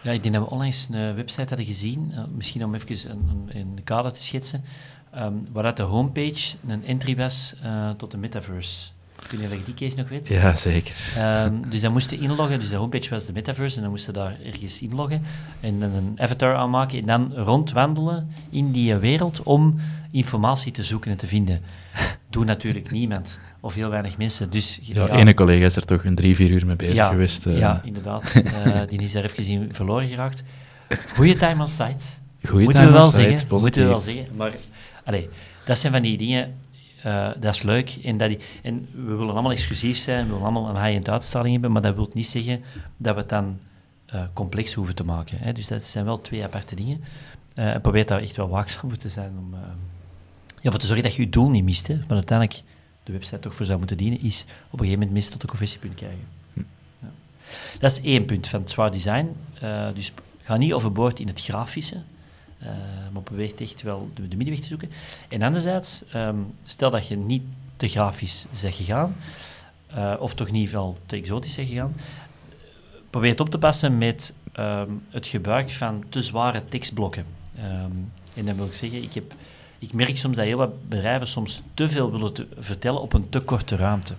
Ja, ik denk dat we onlangs een website hadden gezien, uh, misschien om even een, een, een kader te schetsen. ehm, waaruit de homepage een entry was uh, tot de metaverse. Kun je die case nog weet? Ja, zeker. Um, dus dan moesten inloggen, dus de homepage was de metaverse en dan moesten daar ergens inloggen en dan een avatar aanmaken en dan rondwandelen in die wereld om informatie te zoeken en te vinden. Doe natuurlijk niemand of heel weinig mensen. Dus, ja, ene collega is er toch een drie, vier uur mee bezig geweest. Uh. Ja, inderdaad. uh, die is daar even in verloren geraakt. Goeie time on site. Goeie moeten time we wel on site, zeggen. Moeten we wel zeggen. Maar allez, dat zijn van die dingen uh, dat is leuk. En, dat die, en we willen allemaal exclusief zijn, we willen allemaal een high-end uitstraling hebben, maar dat wil niet zeggen dat we het dan complex hoeven te maken. Hè. Dus dat zijn wel twee aparte dingen. En probeer daar echt wel waakzaam voor te zijn om ja, voor te zorgen dat je je doel niet mist. Hè. Maar uiteindelijk de website toch voor zou moeten dienen, is op een gegeven moment minstens tot de conversiepunt krijgen. Ja. Dat is één punt van het zwaar design. dus ga niet overboord in het grafische. Uh, maar beweegt echt wel de, de, middenweg te zoeken. En anderzijds, um, stel dat je niet te grafisch bent gegaan, uh, of toch niet wel te exotisch bent gegaan, probeer het op te passen met um, het gebruik van te zware tekstblokken. Um, en dan wil ik zeggen, ik, heb, ik merk soms dat heel wat bedrijven soms te veel willen te vertellen op een te korte ruimte.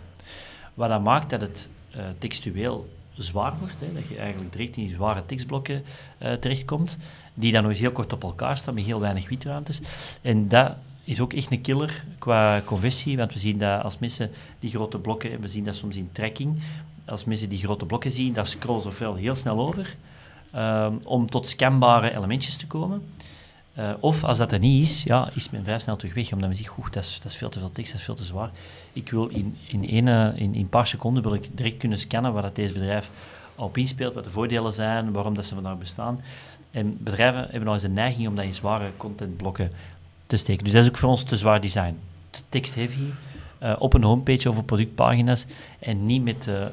Wat dat maakt dat het uh, textueel zwaar wordt, hè, dat je eigenlijk direct in zware tekstblokken uh, terechtkomt, die dan nog eens heel kort op elkaar staan met heel weinig witruimtes. En dat is ook echt een killer qua conversie, want we zien dat als mensen die grote blokken, en we zien dat soms in tracking, als mensen die grote blokken zien, daar scrollen ze ofwel heel snel over, um, om tot scanbare elementjes te komen. Uh, of als dat er niet is, ja, is men vrij snel terug weg, omdat men zegt, goed, dat is, dat is veel te veel tekst, dat is veel te zwaar. Ik wil in, in, ene, in, in een paar seconden wil ik direct kunnen scannen waar dat deze bedrijf op inspeelt, wat de voordelen zijn, waarom dat ze vandaag bestaan. En bedrijven hebben nog eens de neiging om dat in zware contentblokken te steken. Dus dat is ook voor ons te zwaar design. Te text-heavy, uh, op een homepage over productpagina's en niet met, uh,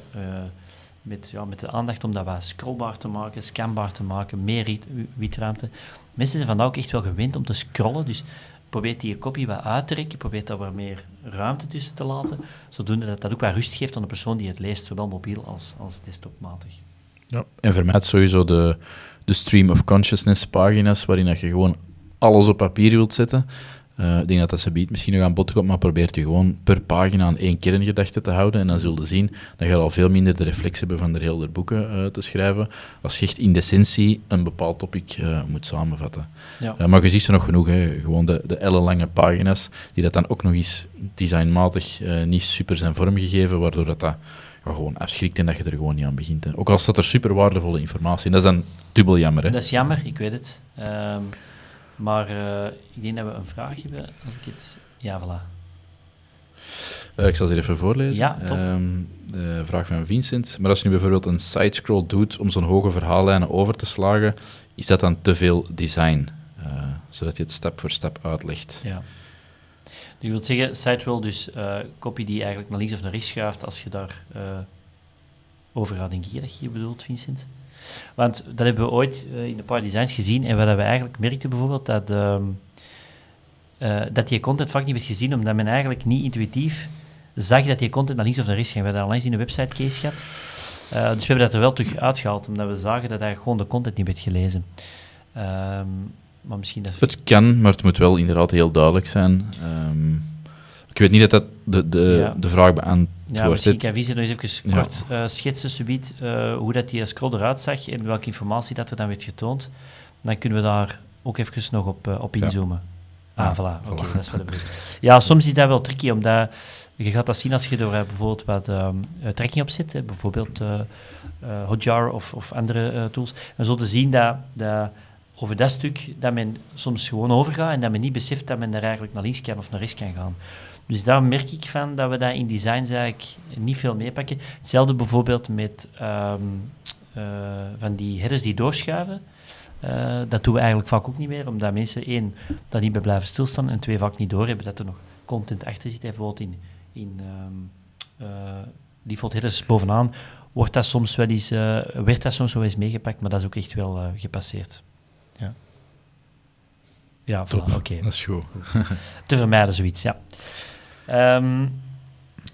met, ja, met de aandacht om dat wat scrollbaar te maken, scanbaar te maken, meer witruimte. Mensen zijn vandaag ook echt wel gewend om te scrollen, dus probeert die kopie wat uit te trekken, probeert daar wat meer ruimte tussen te laten, zodoende dat dat ook wat rust geeft aan de persoon die het leest, zowel mobiel als, als desktopmatig. Ja, en vermijd sowieso de, de stream of consciousness pagina's, waarin dat je gewoon alles op papier wilt zetten. Uh, ik denk dat dat ze biedt misschien nog aan bod komt, maar probeert je gewoon per pagina aan één kerngedachte te houden. En dan zul je zien dat je al veel minder de reflex hebben van er heel de boeken uh, te schrijven. Als je echt in de essentie een bepaald topic uh, moet samenvatten. Ja. maar je ziet ze nog genoeg, hè. gewoon de, de ellenlange pagina's, die dat dan ook nog eens designmatig niet super zijn vormgegeven, waardoor dat, dat gewoon afschrikt en dat je er gewoon niet aan begint. Hè. Ook al staat er super waardevolle informatie. En dat is dan dubbel jammer. Hè. Dat is jammer, ik weet het. Um, maar uh, ik denk dat we een vraag hebben, als ik het... Ja, voilà. Uh, ik zal ze even voorlezen. Ja, top. Um, de vraag van Vincent. Maar als je nu bijvoorbeeld een sidescroll doet om zo'n hoge verhaallijnen over te slagen, is dat dan te veel design? Uh, zodat je het stap voor stap uitlegt. Ja. Je wilt zeggen, sidescroll, dus kopie die eigenlijk naar links of naar rechts schuift als je daar over gaat, denk dat je bedoelt, Vincent? Want dat hebben we ooit uh, in de paar designs gezien en wat we eigenlijk merkten bijvoorbeeld, dat, uh, uh, dat die content vaak niet werd gezien, omdat men eigenlijk niet intuïtief zag dat die content naar links of naar rechts ging. We hebben dat al eens in de website case gehad. dus we hebben dat er wel terug uitgehaald, omdat we zagen dat eigenlijk gewoon de content niet werd gelezen. Um, maar misschien dat... Het kan, maar het moet wel inderdaad heel duidelijk zijn. Um, ik weet niet dat dat de, de, ja. de vraag beantwoordt. Ja, misschien kan Wiese nog even kort ja. uh, schetsen, subiet, uh, hoe dat die scroll eruit zag en welke informatie dat er dan werd getoond. Dan kunnen we daar ook even nog op, uh, op inzoomen. Ja. Ah, voilà. Oké, okay, dat is wel de Ja, soms is dat wel tricky, omdat je gaat dat zien als je er bijvoorbeeld wat um, trekking op zit, hè, bijvoorbeeld Hotjar of, of andere tools. Dan zullen zien dat, dat over dat stuk dat men soms gewoon overgaat en dat men niet beseft dat men er eigenlijk naar links kan of naar rechts kan gaan. Dus daar merk ik van dat we dat in designs eigenlijk niet veel meepakken. Hetzelfde bijvoorbeeld met um, uh, van die headers die doorschuiven. Uh, dat doen we eigenlijk vaak ook niet meer, omdat mensen één, daar niet bij blijven stilstaan en twee, vaak niet doorhebben dat er nog content achter zit. Bijvoorbeeld in, in um, uh, default headers bovenaan wordt dat soms wel eens, werd dat soms wel eens meegepakt, maar dat is ook echt wel gepasseerd. Ja. Ja, oké. Okay. Dat is goed. Te vermijden, zoiets, ja. Um,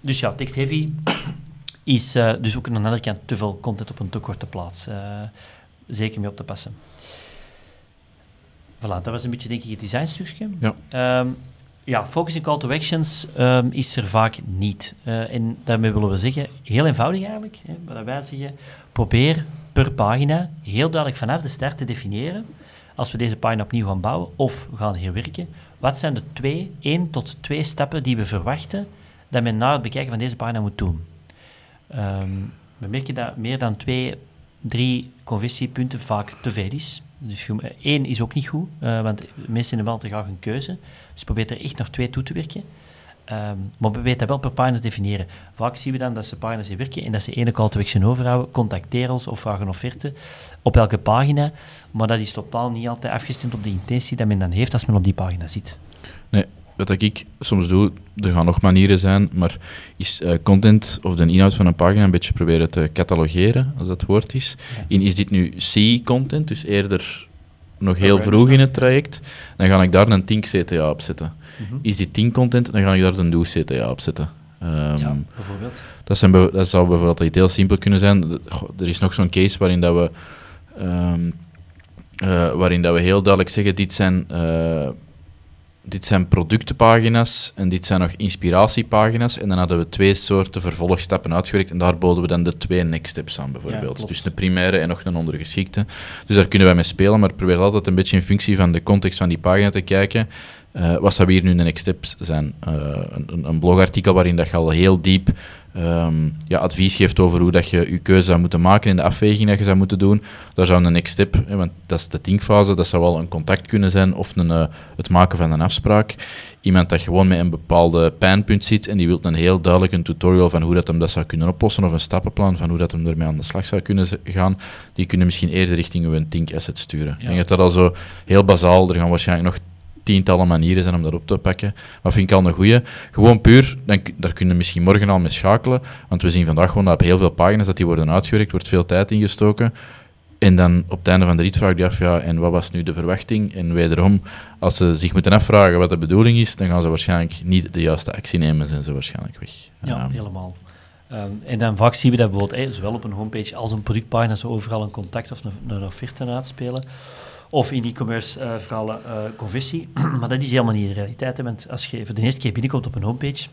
dus ja, text-heavy is uh, dus ook aan de andere kant te veel content op een te korte plaats. Uh, zeker mee op te passen. Voilà, dat was een beetje denk ik het designstukje. Ja. Um, Ja, focus in call to actions ehm, is er vaak niet. Uh, en daarmee willen we zeggen, heel eenvoudig eigenlijk, hè, wat wij zeggen, probeer per pagina heel duidelijk vanaf de start te definiëren, als we deze pagina opnieuw gaan bouwen of gaan herwerken, wat zijn de twee, één tot twee stappen die we verwachten dat men na het bekijken van deze pagina moet doen. Um, we merken dat meer dan twee, drie conversiepunten vaak te veel is. Dus één is ook niet goed, uh, want mensen hebben wel te graag een keuze. Dus probeer er echt nog twee toe te werken. Um, maar we weten dat wel per pagina definiëren. Vaak zien we dan dat ze pagina's hier werken en dat ze ene call to action overhouden, contacteer ons of vraag een offerte op elke pagina. Maar dat is totaal niet altijd afgestemd op de intentie dat men dan heeft als men op die pagina zit. Nee, wat ik soms doe, er gaan nog manieren zijn, maar is uh, content of de inhoud van een pagina een beetje proberen te catalogeren, als dat woord is. In, is dit nu C-content, dus eerder nog heel vroeg in het traject, dan ga ik daar een Tink CTA op zetten. Mhm. Is dit Tink content, dan ga ik daar een Doe CTA op zetten. Um, ja, bijvoorbeeld. Dat, zijn, dat zou bijvoorbeeld heel simpel kunnen zijn. Er is nog zo'n case waarin dat we, um, uh, waarin dat we heel duidelijk zeggen, dit zijn... Uh, dit zijn productenpagina's en dit zijn nog inspiratiepagina's. En dan hadden we twee soorten vervolgstappen uitgewerkt en daar boden we dan de twee next steps aan, bijvoorbeeld. dus een primaire en nog een ondergeschikte. Dus daar kunnen wij mee spelen, maar probeer altijd een beetje in functie van de context van die pagina te kijken. Uh, wat zou hier nu de next steps zijn? Uh, een, een, blogartikel waarin dat je al heel diep um, ja, advies geeft over hoe dat je je keuze zou moeten maken in de afweging dat je zou moeten doen. Daar zou een next step, hè, want dat is de thinkfase, dat zou wel een contact kunnen zijn of een, uh, het maken van een afspraak. Iemand dat gewoon met een bepaalde pijnpunt zit en die wil een heel duidelijk een tutorial van hoe dat hem dat zou kunnen oplossen of een stappenplan van hoe dat hem ermee aan de slag zou kunnen gaan, die kunnen misschien eerder richting een think asset sturen. Ik denk dat dat al zo heel bazaal, er gaan waarschijnlijk nog tientallen manieren zijn om dat op te pakken. Maar vind ik al een goeie. Gewoon puur, dan, daar kunnen we misschien morgen al mee schakelen. Want we zien vandaag gewoon dat op heel veel pagina's dat die worden uitgewerkt, wordt veel tijd ingestoken. En dan op het einde van de rit vraag je af, ja, en wat was nu de verwachting? En wederom, als ze zich moeten afvragen wat de bedoeling is, dan gaan ze waarschijnlijk niet de juiste actie nemen en zijn ze waarschijnlijk weg. Ja, helemaal. Ehm, en dan vaak zien we dat bijvoorbeeld, zowel op een homepage als een productpagina, ze overal een contact of een, een offerte uitspelen. Of in e-commerce uh, verhalen uh, conversie. maar dat is helemaal niet de realiteit. Hè? Want als je voor de eerste keer binnenkomt op een homepage,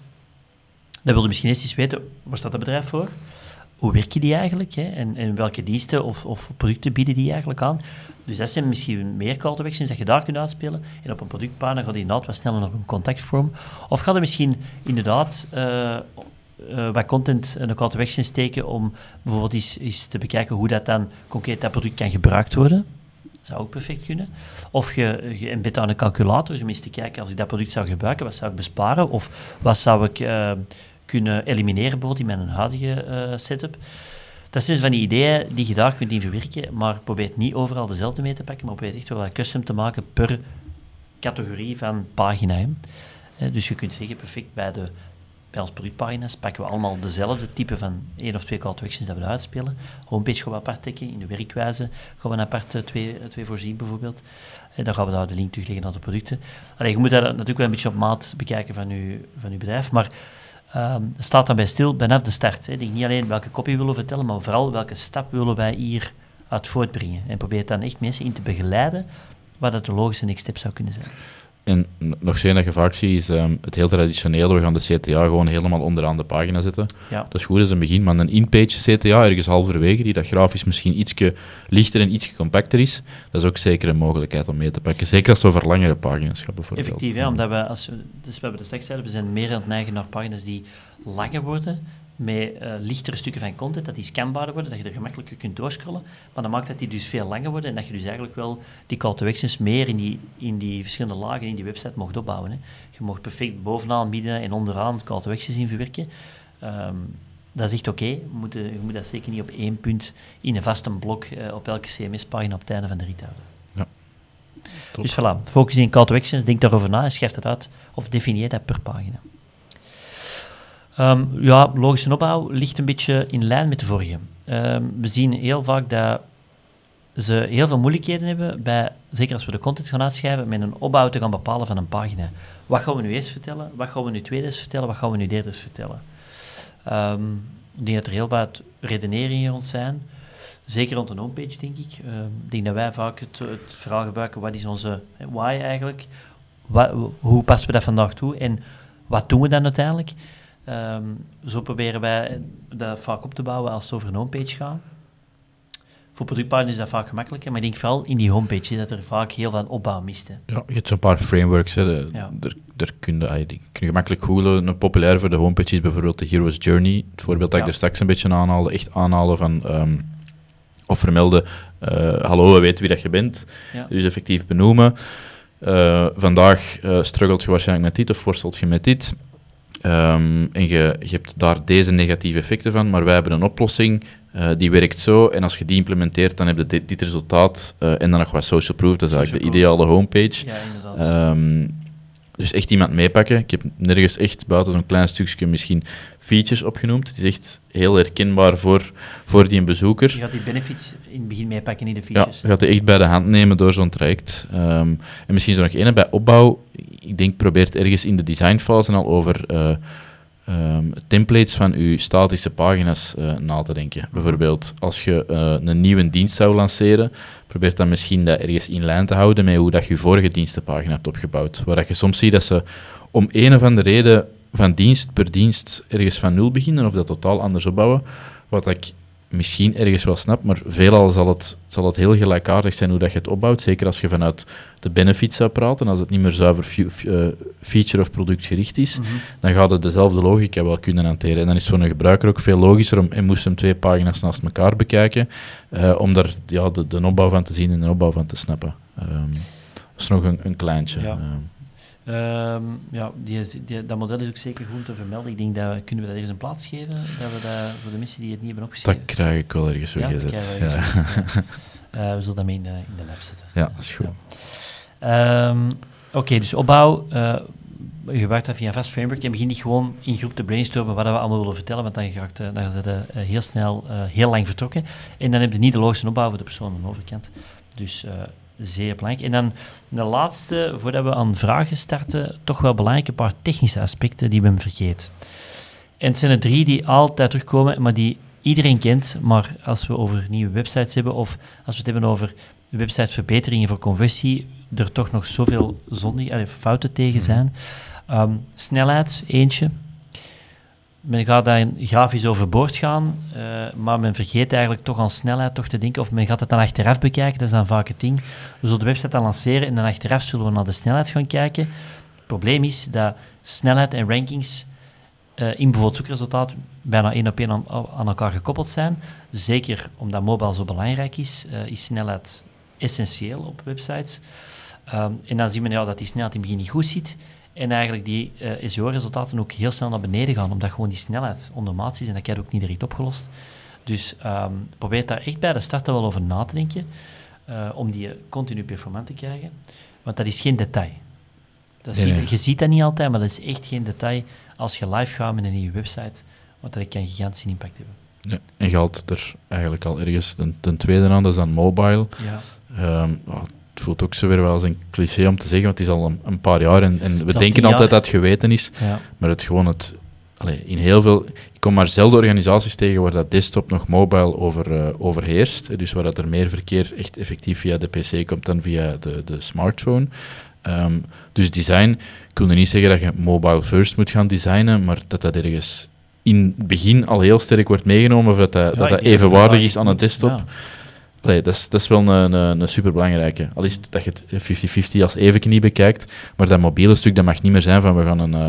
dan wil je misschien eens eens weten, waar staat dat bedrijf voor? Hoe werken die eigenlijk? Hè? En, en welke diensten of, of, producten bieden die eigenlijk aan? Dus dat zijn misschien meer call to actions dat je daar kunt uitspelen. En op een productpagina gaat die inderdaad wat sneller naar een contactvorm. Of gaat er misschien inderdaad uh, wat content en een call to action steken om bijvoorbeeld eens, eens te bekijken hoe dat dan concreet dat product kan gebruikt worden. Zou ook perfect kunnen. Of je, je aan een calculator, dus om eens te kijken, als ik dat product zou gebruiken, wat zou ik besparen? Of wat zou ik uh, kunnen elimineren, bijvoorbeeld in mijn huidige uh, setup? Dat zijn van die ideeën die je daar kunt in verwerken, maar probeer niet overal dezelfde mee te pakken, maar probeer echt wel wat custom te maken per categorie van pagina. Dus je kunt zeggen, perfect, bij de bij ons productpagina's pakken we allemaal dezelfde type van één of twee call to actions dat we uitspelen. Homepage gaan we apart tikken, in de werkwijze gaan we een apart eh, twee, eh, twee voorzien bijvoorbeeld. En dan gaan we daar de link terugleggen naar de producten. Allee, je moet dat natuurlijk wel een beetje op maat bekijken van je, van uw bedrijf, maar um, staat dan bij stil vanaf de start. Hè. Denk niet alleen welke kopie willen we vertellen, maar vooral welke stap willen wij hier uit voortbrengen. En probeer dan echt mensen in te begeleiden wat dat de logische next step zou kunnen zijn. En nog vaak ziet, is um, het heel traditionele. We gaan de CTA gewoon helemaal onderaan de pagina zetten. Ja. Dat is goed als een begin, maar een in-page CTA, ergens halverwege, die dat grafisch misschien ietsje lichter en ietsje compacter is, dat is ook zeker een mogelijkheid om mee te pakken. Zeker als we over langere pagina's gaan bijvoorbeeld. Effectief, ja, omdat we, als we, dus we hebben de straks we zijn meer aan het neigen naar pagina's die langer worden, met uh, lichtere stukken van content, dat die scanbaarder worden, dat je er gemakkelijker kunt doorscrollen. Maar dat maakt dat die dus veel langer worden en dat je dus eigenlijk wel die call to actions meer in die, in die verschillende lagen in die website mocht opbouwen. Hè. Je mocht perfect bovenaan, midden en onderaan call to actions in verwerken. Um, dat is echt oké. Okay. Je, je, moet dat zeker niet op één punt in een vaste blok uh, op elke CMS-pagina op het einde van de rit houden. Ja. Dus voilà, focus in call to actions, denk daarover na en schrijf het uit of definieer dat per pagina. Um, ja, logische opbouw ligt een beetje in lijn met de vorige. Um, we zien heel vaak dat ze heel veel moeilijkheden hebben, bij, zeker als we de content gaan uitschrijven, met een opbouw te gaan bepalen van een pagina. Wat gaan we nu eerst vertellen? Wat gaan we nu tweede vertellen? Wat gaan we nu derde vertellen? Um, ik denk dat er heel wat redeneringen rond zijn. Zeker rond een homepage, denk ik. ik denk dat wij vaak het, het verhaal gebruiken, wat is onze why eigenlijk? wat, hoe passen we dat vandaag toe en wat doen we dan uiteindelijk? Ehm, zo proberen wij dat vaak op te bouwen als het over een homepage gaat. Voor productpagina's is dat vaak gemakkelijker, maar ik denk vooral in die homepage dat er vaak heel veel opbouw mist. Hè. Ja, je hebt zo'n paar frameworks. Hè. De, Ja. daar, daar kun, je, ah, die kun je gemakkelijk googlen. Een populair voor de homepage is bijvoorbeeld de Hero's Journey. Het voorbeeld dat ik er straks een beetje aanhaalde. Echt aanhalen van... ehm, of vermelden, eh, hallo, we weten wie dat je bent. Ja. Dus effectief benoemen. Eh, vandaag eh struggelt je waarschijnlijk met dit of worstelt je met dit. Ehm, en je, je hebt daar deze negatieve effecten van, maar wij hebben een oplossing eh, die werkt zo. En als je die implementeert, dan heb je dit, dit resultaat. eh, en dan nog wat social proof, dat is eigenlijk de ideale homepage. Ja, inderdaad. Ehm, dus echt iemand meepakken. Ik heb nergens echt buiten zo'n klein stukje misschien features opgenoemd. Het is echt heel herkenbaar voor, voor die bezoeker. je gaat die benefits in het begin meepakken, niet de Ja, features. je gaat die echt bij de hand nemen door zo'n traject. Ehm, en misschien zo nog één bij opbouw. Ik denk, probeert ergens in de designfase al over eh, ehm, templates van je statische pagina's eh, na te denken. Bijvoorbeeld, als je eh, een nieuwe dienst zou lanceren, probeer dan misschien dat ergens in lijn te houden met hoe dat je je vorige dienstenpagina hebt opgebouwd. Waar dat je soms ziet dat ze om een of andere reden van dienst per dienst ergens van nul beginnen of dat totaal anders opbouwen. Wat ik misschien ergens wel snap, maar veelal zal het, zal het heel gelijkaardig zijn hoe dat je het opbouwt. Zeker als je vanuit de benefits zou praten, als het niet meer zuiver eh, feature of product gericht is, Mhm. dan gaat het dezelfde logica wel kunnen hanteren. En dan is het voor een gebruiker ook veel logischer om en moest hem twee pagina's naast elkaar bekijken, eh, om daar ja, de, de opbouw van te zien en de opbouw van te snappen. Ehm, dat is nog een, een kleintje. Ja. Ehm, Ehm, ja, die is, die, dat model is ook zeker goed te vermelden. Ik denk dat we, kunnen we dat ergens een plaats geven, dat we dat voor de mensen die het niet hebben dat opgeschreven. krijg ik wel ergens Ja, dat weggezet. krijgen we Ja. Eh, we zullen dat mee in de, in de lab zetten. ja, dat is goed. Ehm, Oké, dus opbouw. eh, je gebruikt dat via een vast framework. Je begint niet gewoon in groep te brainstormen wat we allemaal willen vertellen, want dan, gaat, dan zijn ze eh, heel snel heel lang vertrokken. En dan heb je niet de logische opbouw voor de persoon aan de overkant. Dus zeer belangrijk. En dan de laatste, voordat we aan vragen starten, toch wel belangrijk, een paar technische aspecten die we hem vergeten. En het zijn er drie die altijd terugkomen, maar die iedereen kent. Maar als we over nieuwe websites hebben, of als we het hebben over websiteverbeteringen voor conversie, er toch nog zoveel zondig, allee, fouten tegen zijn. Ehm, snelheid, eentje. Men gaat daar grafisch overboord gaan, eh, maar men vergeet eigenlijk toch aan snelheid toch te denken, of men gaat het dan achteraf bekijken, dat is dan vaak het ding. We zullen de website dan lanceren en dan achteraf zullen we naar de snelheid gaan kijken. Het probleem is dat snelheid en rankings eh, in bijvoorbeeld zoekresultaat bijna één op één aan, elkaar gekoppeld zijn. Zeker omdat mobile zo belangrijk is, eh, is snelheid essentieel op websites. Ehm, en dan zien we ja, dat die snelheid in het begin niet goed zit. En eigenlijk die eh SEO-resultaten ook heel snel naar beneden gaan, omdat gewoon die snelheid ondermaats is en dat krijg je ook niet direct opgelost. Dus ehm, probeer daar echt bij de start wel over na te denken, eh, om die continu performant te krijgen. Want dat is geen detail. Dat Nee, zie, nee. Je ziet dat niet altijd, maar dat is echt geen detail als je live gaat met een nieuwe website, want dat kan gigantische impact hebben. Ja, en haalt er eigenlijk al ergens ten, ten tweede aan, dat is dan mobile. Ja. Ehm, het voelt ook zo weer wel als een cliché om te zeggen, want het is al een, een paar jaar en, en we denken altijd dat het geweten is, Ja. maar het gewoon het... allee, in heel veel... Ik kom maar zelden organisaties tegen waar dat desktop nog mobile over, eh, overheerst. Dus waar dat er meer verkeer echt effectief via de PC komt dan via de, de smartphone. Ehm, dus design, ik wil niet zeggen dat je mobile first moet gaan designen, maar dat dat ergens in het begin al heel sterk wordt meegenomen, of dat dat, dat, evenwaardig is aan een desktop. Ja. Allee, dat, is, dat is wel een, een, een superbelangrijke. Al is het dat je het 50-50 als even niet bekijkt, maar dat mobiele stuk dat mag niet meer zijn van we gaan, een, eh,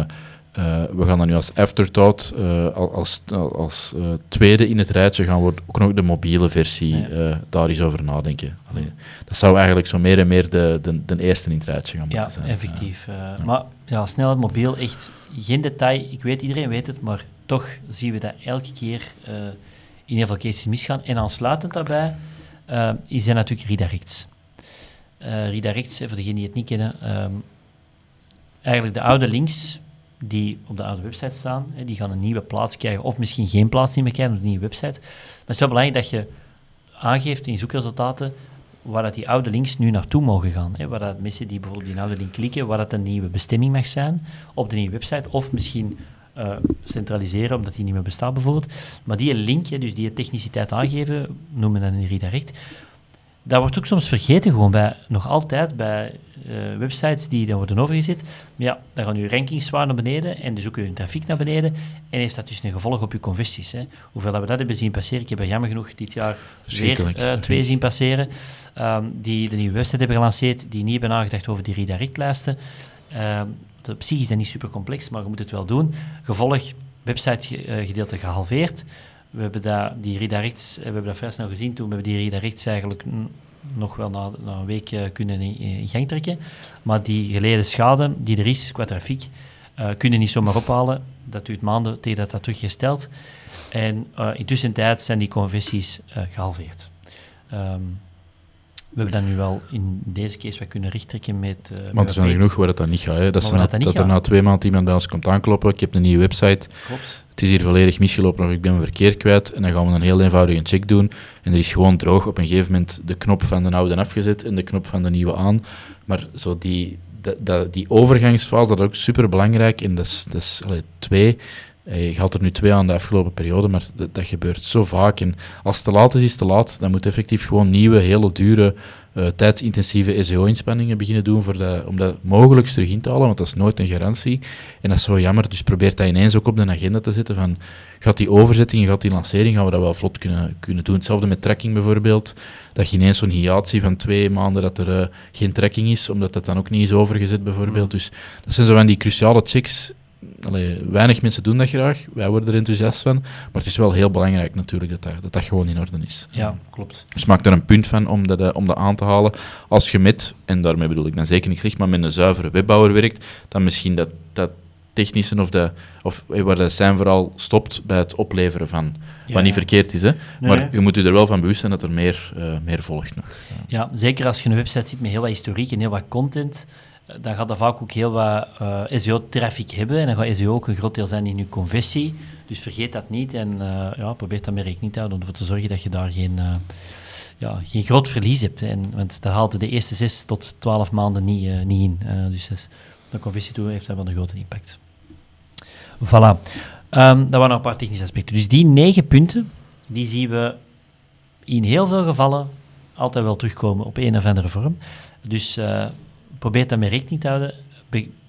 eh, we gaan dat nu als afterthought, eh, al- als, als tweede in het rijtje gaan we ook nog de mobiele versie Ja. daar eens over nadenken. Allee, dat zou eigenlijk zo meer en meer de, de, de eerste in het rijtje gaan moeten Ja, zijn. effectief. Maar ja, snelheid mobiel, echt geen detail. Ik weet, iedereen weet het, maar toch zien we dat elke keer in heel veel cases misgaan. En aansluitend daarbij is er natuurlijk redirects. Eh, redirects, eh, voor degenen die het niet kennen, ehm, eigenlijk de oude links die op de oude website staan, die gaan een nieuwe plaats krijgen, of misschien geen plaats meer krijgen op de nieuwe website. Maar het is wel belangrijk dat je aangeeft in zoekresultaten waar dat die oude links nu naartoe mogen gaan. Hè, waar dat mensen die bijvoorbeeld die oude link klikken, waar dat een nieuwe bestemming mag zijn op de nieuwe website, of misschien eh, centraliseren omdat die niet meer bestaat bijvoorbeeld. Maar die link, hè, dus die techniciteit aangeven, noemen we dan een redirect, dat wordt ook soms vergeten, gewoon bij, nog altijd bij uh, websites die dan worden overgezet. Maar ja, dan gaan uw rankings zwaar naar beneden en dus ook uw trafiek naar beneden. En heeft dat dus een gevolg op uw conversies. Hè. Hoeveel dat we dat hebben zien passeren, ik heb er jammer genoeg dit jaar weer uh, twee zien passeren, um, die de nieuwe website hebben gelanceerd, die niet hebben nagedacht over die redirectlijsten. Um, op zich is dat niet super complex, maar je moet het wel doen. Gevolg, website-gedeelte eh, gehalveerd. We hebben dat, die redirects, we hebben dat vrij gezien toen we die redirects eigenlijk nog wel na, na een week kunnen in, gang trekken. Maar die geleden schade die er is qua trafiek, uh, kunnen niet zomaar ophalen. Dat duurt maanden tegen dat dat teruggesteld. En uh, intussen zijn die conversies gehalveerd. Um, we hebben dat nu wel in deze case kunnen richttrekken met. Uh, Want er zijn genoeg waar dat niet gaat. Hè. Dat, na, dat, dat er na twee maanden iemand bij ons komt aankloppen. Ik heb een nieuwe website. Klopt. Het is hier volledig misgelopen of ik ben mijn verkeer kwijt. En dan gaan we een heel eenvoudige check doen. En er is gewoon droog op een gegeven moment de knop van de oude afgezet en de knop van de nieuwe aan. Maar zo die, dat, die overgangsfase, dat is ook super belangrijk. En dat is, dat is allee, twee. Je gaat er nu twee aan de afgelopen periode, maar dat, dat, gebeurt zo vaak. En als het te laat is, is het te laat. Dan moet effectief gewoon nieuwe, hele dure, uh, tijdsintensieve SEO-inspanningen beginnen doen voor dat, om dat mogelijk terug in te halen, want dat is nooit een garantie. En dat is zo jammer, dus probeer dat ineens ook op de agenda te zetten van, gaat die overzetting, gaat die lancering, gaan we dat wel vlot kunnen, kunnen doen. Hetzelfde met tracking bijvoorbeeld, dat je ineens zo'n hiatie van twee maanden dat er uh, geen tracking is, omdat dat dan ook niet is overgezet bijvoorbeeld. Mm. Dus dat zijn zo van die cruciale checks Allee, weinig mensen doen dat graag, wij worden er enthousiast van, maar het is wel heel belangrijk natuurlijk dat dat, dat, dat gewoon in orde is. Ja, klopt. Dus maak er een punt van om dat, eh, om dat aan te halen. Als je met, en daarmee bedoel ik dan zeker niet zeg, maar met een zuivere webbouwer werkt, dan misschien dat, dat technische of, de, of eh, waar dat zijn vooral stopt bij het opleveren van. wat niet verkeerd is, hè? maar je moet je er wel van bewust zijn dat er meer, uh, meer volgt nog. Ja. ja, zeker als je een website ziet met heel wat historiek en heel wat content dan gaat dat vaak ook heel wat uh, SEO-traffic hebben. En dan gaat SEO ook een groot deel zijn in je conversie. Dus vergeet dat niet en uh, ja, probeer daar meer rekening te houden om ervoor te zorgen dat je daar geen, ja, geen groot verlies hebt. En, want dat haalt de eerste 6 tot 12 maanden niet, niet in. dus de conversie toe heeft dat wel een grote impact. Voilà. Um, dat waren nog een paar technische aspecten. Dus die negen punten, die zien we in heel veel gevallen altijd wel terugkomen op een of andere vorm. Dus probeer daarmee rekening te houden.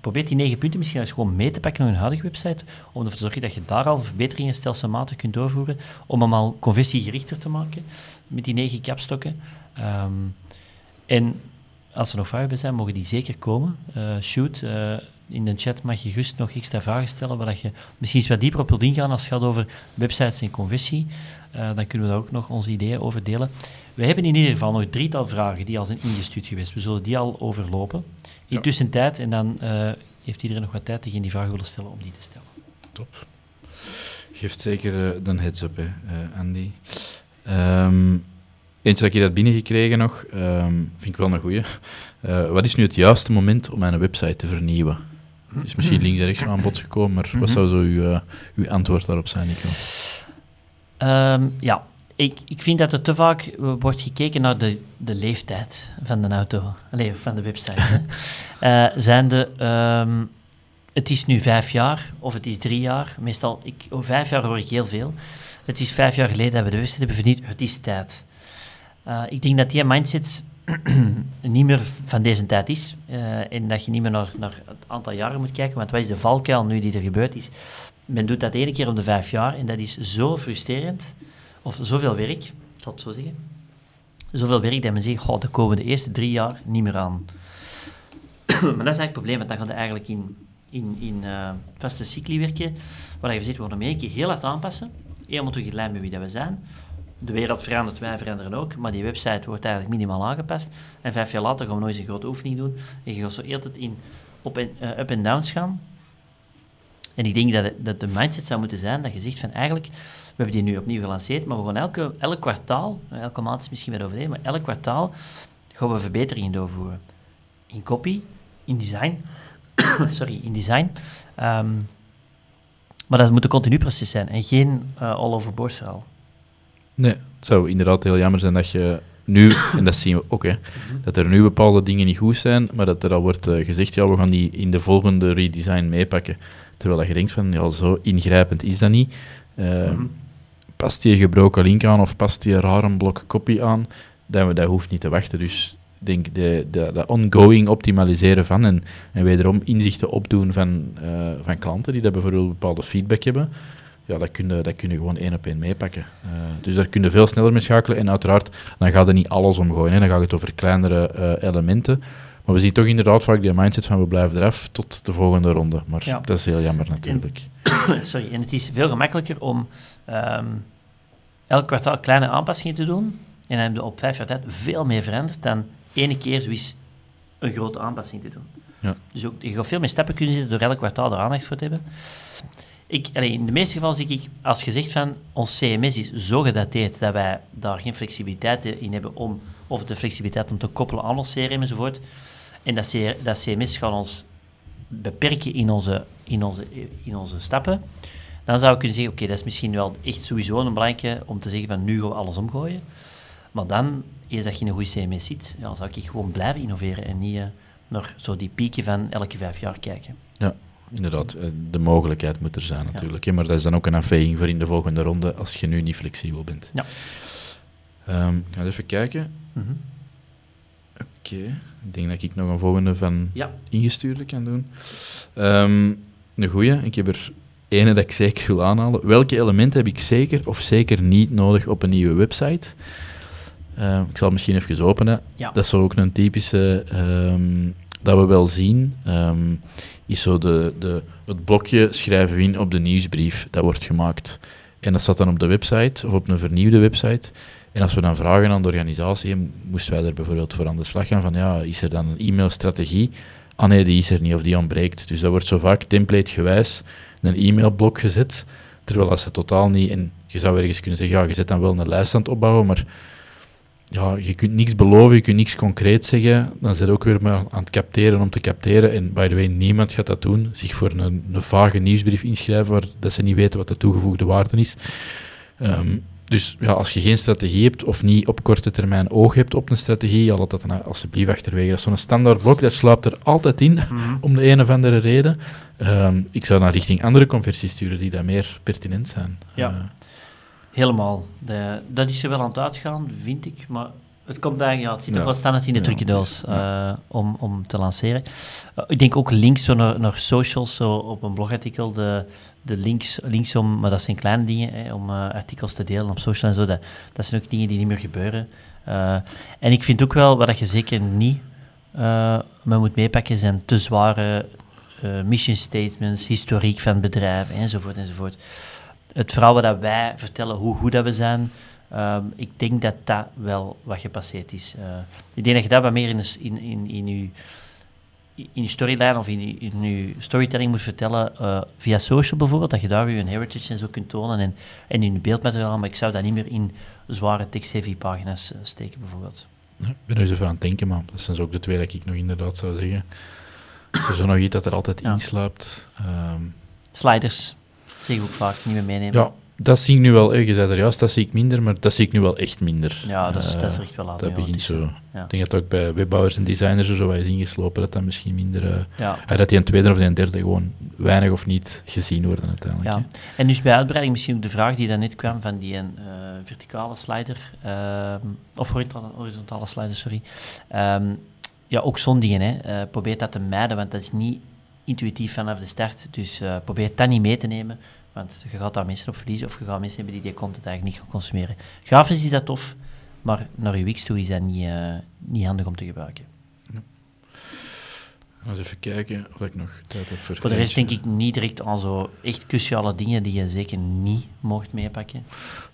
Probeer die negen punten misschien eens gewoon mee te pakken op een huidige website, om ervoor te zorgen dat je daar al verbeteringen stelselmatig kunt doorvoeren, om hem al conversiegerichter te maken met die negen kapstokken. Um, en als er nog vragen bij zijn, mogen die zeker komen. Uh, shoot, uh, in de chat mag je gerust nog extra vragen stellen, waar je misschien eens wat dieper op wilt ingaan als het gaat over websites en conversie. Uh, dan kunnen we daar ook nog onze ideeën over delen. We hebben in ieder geval nog drietal vragen die al zijn ingestuurd geweest. We zullen die al overlopen. Intussen ja. tijd, en dan uh, heeft iedereen nog wat tijd tegen die vragen willen stellen om die te stellen. Top. Geeft zeker uh, de heads-up, hè, uh, Andy. Um, eentje dat ik hier binnengekregen nog, um, vind ik wel een goeie. wat is nu het juiste moment om mijn website te vernieuwen? Het is misschien links en rechts aan bod gekomen, maar wat mhm. zou zo uw, uw antwoord daarop zijn, Nico? Um, ja, ik, ik vind dat er te vaak wordt gekeken naar de, de leeftijd van de auto, Allee, van de website. uh, zijn de, um, het is nu vijf jaar of het is drie jaar. Meestal, ik, oh, vijf jaar hoor ik heel veel. Het is vijf jaar geleden dat we de website hebben vernieuwd. Het is tijd. Uh, ik denk dat die mindset niet meer van deze tijd is. Uh, en dat je niet meer naar, naar het aantal jaren moet kijken. Want wat is de valkuil nu die er gebeurd is? Men doet dat één keer om de vijf jaar en dat is zo frustrerend of zoveel werk, het zo zeggen, zoveel werk dat men zegt, oh, de komende eerste drie jaar niet meer aan. maar dat is eigenlijk het probleem, want dan gaat eigenlijk in, in, in uh, vaste cycli werken, waar je zegt, we gaan hem één keer heel hard aanpassen, helemaal terug in lijn met wie dat we zijn. De wereld verandert, wij veranderen ook, maar die website wordt eigenlijk minimaal aangepast. En vijf jaar later gaan we nog eens een grote oefening doen. En je gaat zo eerder in op en, uh, up en downs gaan. En ik denk dat, dat de mindset zou moeten zijn dat je zegt van eigenlijk, we hebben die nu opnieuw gelanceerd, maar we gaan elke, elk kwartaal, elke maand is misschien weer overdreven, maar elk kwartaal gaan we verbeteringen doorvoeren. In copy, in design, sorry, in design. Um, maar dat moet een continu proces zijn en geen uh, all-overboard verhaal. Nee, het zou inderdaad heel jammer zijn dat je nu, en dat zien we ook, hè, dat er nu bepaalde dingen niet goed zijn, maar dat er al wordt uh, gezegd, ja, we gaan die in de volgende redesign meepakken. Terwijl dat je denkt van, ja, zo ingrijpend is dat niet. Uh, past die gebroken link aan of past die rare blok kopie aan? dat, dat hoeft niet te wachten. Dus ik denk de, de, de ongoing optimaliseren van en, en wederom inzichten opdoen van, eh, van klanten die dat bijvoorbeeld bepaalde feedback hebben, ja, dat kun je, dat kun je gewoon één op één meepakken. Uh, dus daar kun je veel sneller mee schakelen en uiteraard, dan gaat er niet alles omgooien. Hè. Dan gaat het over kleinere uh, elementen. Maar we zien toch inderdaad vaak die mindset van we blijven eraf tot de volgende ronde. Maar ja. dat is heel jammer natuurlijk. En, sorry, en het is veel gemakkelijker om um, elk kwartaal kleine aanpassingen te doen. En dan heb je op vijf jaar tijd veel meer veranderd dan ene keer zoiets een grote aanpassing te doen. Ja. Dus ook, je gaat veel meer stappen kunnen zetten door elk kwartaal er aandacht voor te hebben. Ik, in de meeste gevallen zie ik, als je zegt van ons CMS is zo gedateerd dat wij daar geen flexibiliteit in hebben om, of de flexibiliteit om te koppelen aan ons CRM enzovoort, en dat, dat CMS gaat ons beperken in onze, in, onze, in onze stappen, dan zou ik kunnen zeggen, oké, dat is misschien wel echt sowieso een belangrijke om te zeggen van nu gaan we alles omgooien. Maar dan, eens dat je een goede CMS zit, ja, zou ik gewoon blijven innoveren en niet uh, naar zo die pieken van elke vijf jaar kijken. Ja, inderdaad. Eh, de mogelijkheid moet er zijn natuurlijk. Ja. Maar dat is dan ook een afweging voor in de volgende ronde als je nu niet flexibel bent. Ja. Um, ik ga even kijken. Mm -hmm. Oké, okay. ik denk dat ik nog een volgende van ja. ingestuurde kan doen. Um, een goeie, ik heb er ene dat ik zeker wil aanhalen. Welke elementen heb ik zeker of zeker niet nodig op een nieuwe website? Uh, ik zal misschien even openen. Ja. Dat is ook een typische um, dat we wel zien. Um, is zo de, de, het blokje schrijven we in op de nieuwsbrief. Dat wordt gemaakt. En dat staat dan op de website of op een vernieuwde website. En als we dan vragen aan de organisatie, moesten wij er bijvoorbeeld voor aan de slag gaan van ja, is er dan een e-mailstrategie? Ah nee, die is er niet of die ontbreekt. Dus dat wordt zo vaak templategewijs een e-mailblok gezet, terwijl als ze totaal niet... En je zou ergens kunnen zeggen, ja, je zet dan wel een lijst aan het opbouwen, maar ja, je kunt niks beloven, je kunt niks concreet zeggen. Dan zit ook weer maar aan het capteren om te capteren. En by the way, niemand gaat dat doen. Zich voor een, een vage nieuwsbrief inschrijven waar dat ze niet weten wat de toegevoegde waarde is. Um, dus ja, als je geen strategie hebt of niet op korte termijn oog hebt op een strategie, ja, laat dat dan alsjeblieft achterwege. Dat is zo'n standaard blok, dat sluipt er altijd in, mm om de een of andere reden. Um, ik zou dan richting andere conversies sturen die daar meer pertinent zijn. Ja, uh, helemaal. De, dat is er wel aan het uitgaan, vind ik, maar het komt eigenlijk, ja, het zit ja. wel standaard in de trucendoos ja. uh, om, om te lanceren. Uh, ik denk ook links zo naar, naar socials, zo op een blogartikel, de de links, linksom, maar dat zijn kleine dingen, hè, om uh, artikels te delen op social en zo, dat, dat zijn ook dingen die niet meer gebeuren. En ik vind ook wel, wat je zeker niet uh, moet meepakken, zijn te zware mission statements, historiek van bedrijven, enzovoort, enzovoort. Het verhaal wat wij vertellen, hoe goed dat we zijn, um, ik denk dat dat wel wat gepasseerd is. ik denk dat je dat wat meer in, in, in, in je in je storyline of in je, in je storytelling moet vertellen uh, via social bijvoorbeeld, dat je daar je heritage en zo kunt tonen en, en in je beeldmateriaal, maar ik zou dat niet meer in zware text-heavy pagina's uh, steken bijvoorbeeld. Ja, ik ben er eens even aan het denken, maar dat zijn zo ook de twee dat ik nog inderdaad zou zeggen. Is er zo nog iets dat er altijd ja. inslaapt? Um, Sliders, zeg ik ook vaak, niet meer meenemen. Ja, dat zie ik nu wel, je zei er juist, dat zie ik minder, maar dat zie ik nu wel echt minder. Ja, dat is, uh, dat is echt wel aan. Dat begint zo. Ja. Ik denk dat ook bij webbouwers en designers er zo wat is ingeslopen, dat dat misschien minder... Uh, ja. uh, dat die een tweede of een derde gewoon weinig of niet gezien worden uiteindelijk. Ja. En dus bij uitbreiding misschien ook de vraag die dan net kwam van die een, verticale slider, ehm, of horizontale slider, sorry. Um, ja, ook zo'n dingen, hè. probeer dat te mijden, want dat is niet intuïtief vanaf de start. Dus probeer dat niet mee te nemen want je gaat daar mensen op verliezen of je gaat mensen hebben die die content eigenlijk niet gaan consumeren. Grafisch is dat tof, maar naar UX toe is dat niet, uh, niet handig om te gebruiken. Ja. even kijken of ik nog tijd heb voor Voor de rest denk ik niet direct aan zo echt cruciale dingen die je zeker niet mocht meepakken.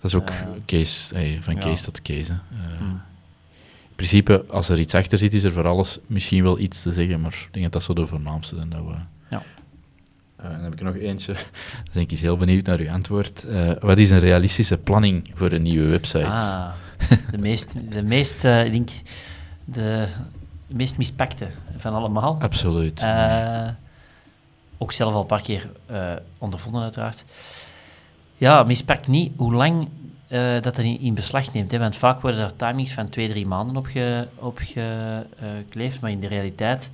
Dat is ook uh, case, hey, van case ja. tot case. Uh, hmm. In principe, als er iets achter zit, is er voor alles misschien wel iets te zeggen, maar ik denk dat dat zo de voornaamste zijn dat we uh, dan heb ik er nog eentje. Dan ben ik eens heel benieuwd naar uw antwoord. Uh, wat is een realistische planning voor een nieuwe website? Ah, de meest, de meest uh, ik denk, de meest mispakte van allemaal. Absoluut. ook zelf al een paar keer ondervonden, uiteraard. Ja, mispakt niet hoe lang dat dat in, beslag neemt. Hè? Want vaak worden er timings van twee, drie maanden opgekleefd, op ge, maar in de realiteit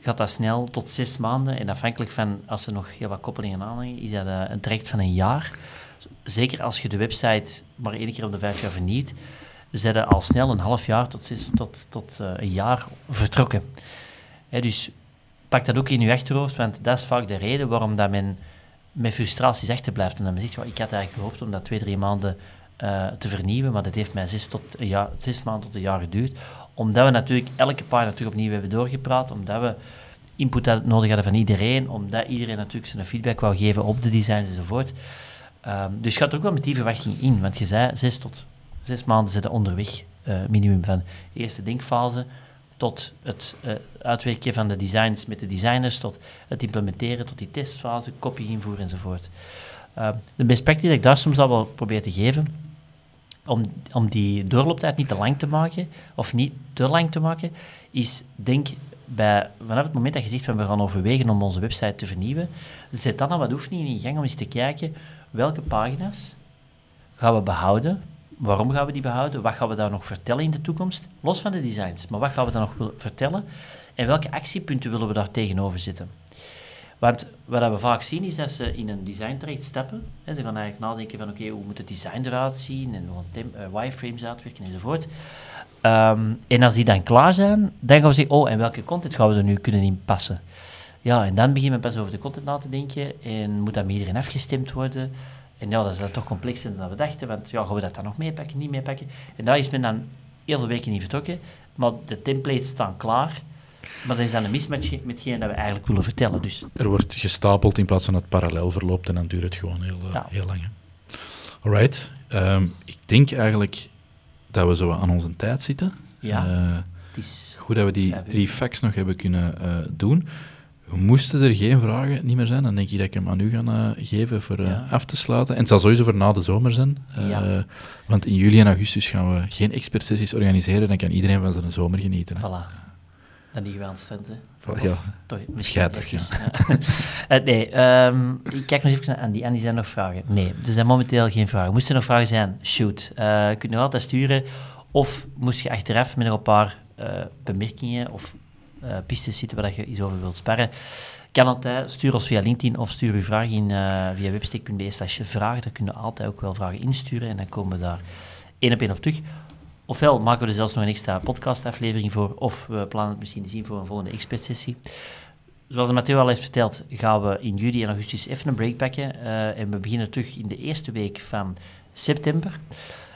gaat dat snel tot zes maanden. En afhankelijk van, als er nog heel wat koppelingen aanhangen, is dat uh, een traject van een jaar. Zeker als je de website maar één keer op de vijf jaar vernieuwt, zijn al snel een half jaar tot, zes, tot, tot uh, een jaar vertrokken. Hè, dus pak dat ook in je achterhoofd, want dat is vaak de reden waarom dat men met frustraties achterblijft. En dan zegt, ik had eigenlijk gehoopt om dat twee, drie maanden uh, te vernieuwen, maar dat heeft mij zes, tot een zes maanden tot een jaar geduurd. Omdat we natuurlijk elke paar natuurlijk opnieuw hebben doorgepraat, omdat we input nodig hadden van iedereen, omdat iedereen natuurlijk zijn feedback wou geven op de designs enzovoort. Um, dus gaat er ook wel met die verwachting in, want je zei zes tot zes maanden zitten onderweg, uh, minimum van de eerste denkfase tot het uh, uitwerken van de designs met de designers, tot het implementeren, tot die testfase, kopie invoeren enzovoort. Uh, de best practice dat ik daar soms al wel probeer te geven, om, om die doorlooptijd niet te lang te maken, of niet te lang te maken, is denk bij, vanaf het moment dat je zegt van we gaan overwegen om onze website te vernieuwen, zet dan al wat oefeningen in gang om eens te kijken welke pagina's gaan we behouden, waarom gaan we die behouden, wat gaan we daar nog vertellen in de toekomst, los van de designs, maar wat gaan we daar nog vertellen? En welke actiepunten willen we daar tegenover zetten. Want wat we vaak zien is dat ze in een design terecht stappen. Hè, ze gaan eigenlijk nadenken van oké, hoe moet het design eruit zien en hoe uh, wireframes uitwerken enzovoort. Um, en als die dan klaar zijn, dan gaan we zeggen, oh, en welke content gaan we er nu kunnen inpassen? Ja, en dan beginnen we pas over de content na te denken en moet dat met iedereen afgestemd worden. En ja, dat is dan toch complexer dan we dachten, want ja, gaan we dat dan nog meepakken, niet meepakken? En daar is men dan heel veel weken niet vertrokken, maar de templates staan klaar. Maar dat is dan een mismatch met hetgeen dat we eigenlijk willen vertellen. Dus. Er wordt gestapeld in plaats van dat het parallel verloopt en dan duurt het gewoon heel, uh, ja. heel lang. Alright. Um, ik denk eigenlijk dat we zo aan onze tijd zitten. Ja. Uh, het is goed dat we die drie facts nog hebben kunnen uh, doen. Moesten er geen vragen niet meer zijn, dan denk ik dat ik hem aan u ga uh, geven voor ja. af te sluiten. En het zal sowieso voor na de zomer zijn. Ja. Want in juli en augustus gaan we geen expertsessies organiseren. Dan kan iedereen van zijn zomer genieten. Voilà. Dan het strand, Ja, toch, misschien toch, ja. uh, nee, um, ik kijk nog even naar Andy. Andy, zijn nog vragen? Nee, er zijn momenteel geen vragen. Moesten er nog vragen zijn? Shoot. Uh, je kunt nog altijd sturen. Of moest je achteraf met nog een paar uh, bemerkingen of pistes zitten waar je iets over wilt sparren, kan altijd. Stuur ons via LinkedIn of stuur uw vraag in via webstick.be slash vragen. Daar kunnen we altijd ook wel vragen insturen en dan komen we daar één op één op terug. Ofwel maken we er zelfs nog een extra podcastaflevering voor, of we plannen het misschien te zien voor een volgende expertsessie. Zoals Matteo al heeft verteld, gaan we in juli en augustus even een break pakken. Uh, en we beginnen terug in de eerste week van september.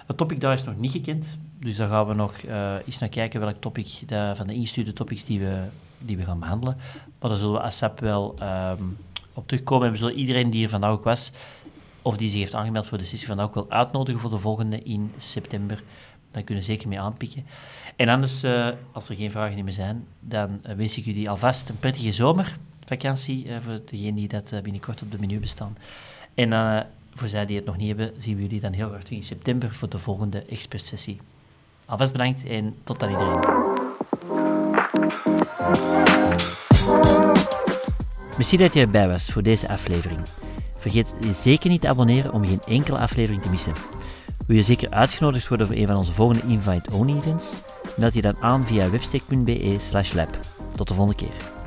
Het topic daar is nog niet gekend, dus daar gaan we nog uh, eens naar kijken welk topic van de ingestuurde topics die we, die we gaan behandelen. Maar daar zullen we ASAP wel um, op terugkomen. En we zullen iedereen die er vandaag ook was, of die zich heeft aangemeld voor de sessie vandaag ook wel uitnodigen voor de volgende in september. Dan kunnen we zeker mee aanpikken. En anders, uh, als er geen vragen meer zijn, dan uh, wens ik jullie alvast een prettige zomervakantie uh, voor degenen die dat binnenkort op de menu bestaan. En voor zij die het nog niet hebben, zien we jullie dan heel graag in september voor de volgende expertsessie. Alvast bedankt en tot dan iedereen. Misschien dat je erbij was voor deze aflevering. Vergeet je zeker niet te abonneren om geen enkele aflevering te missen. Wil je zeker uitgenodigd worden voor een van onze volgende invite-only events? Meld je dan aan via webstack.be slash lab. Tot de volgende keer.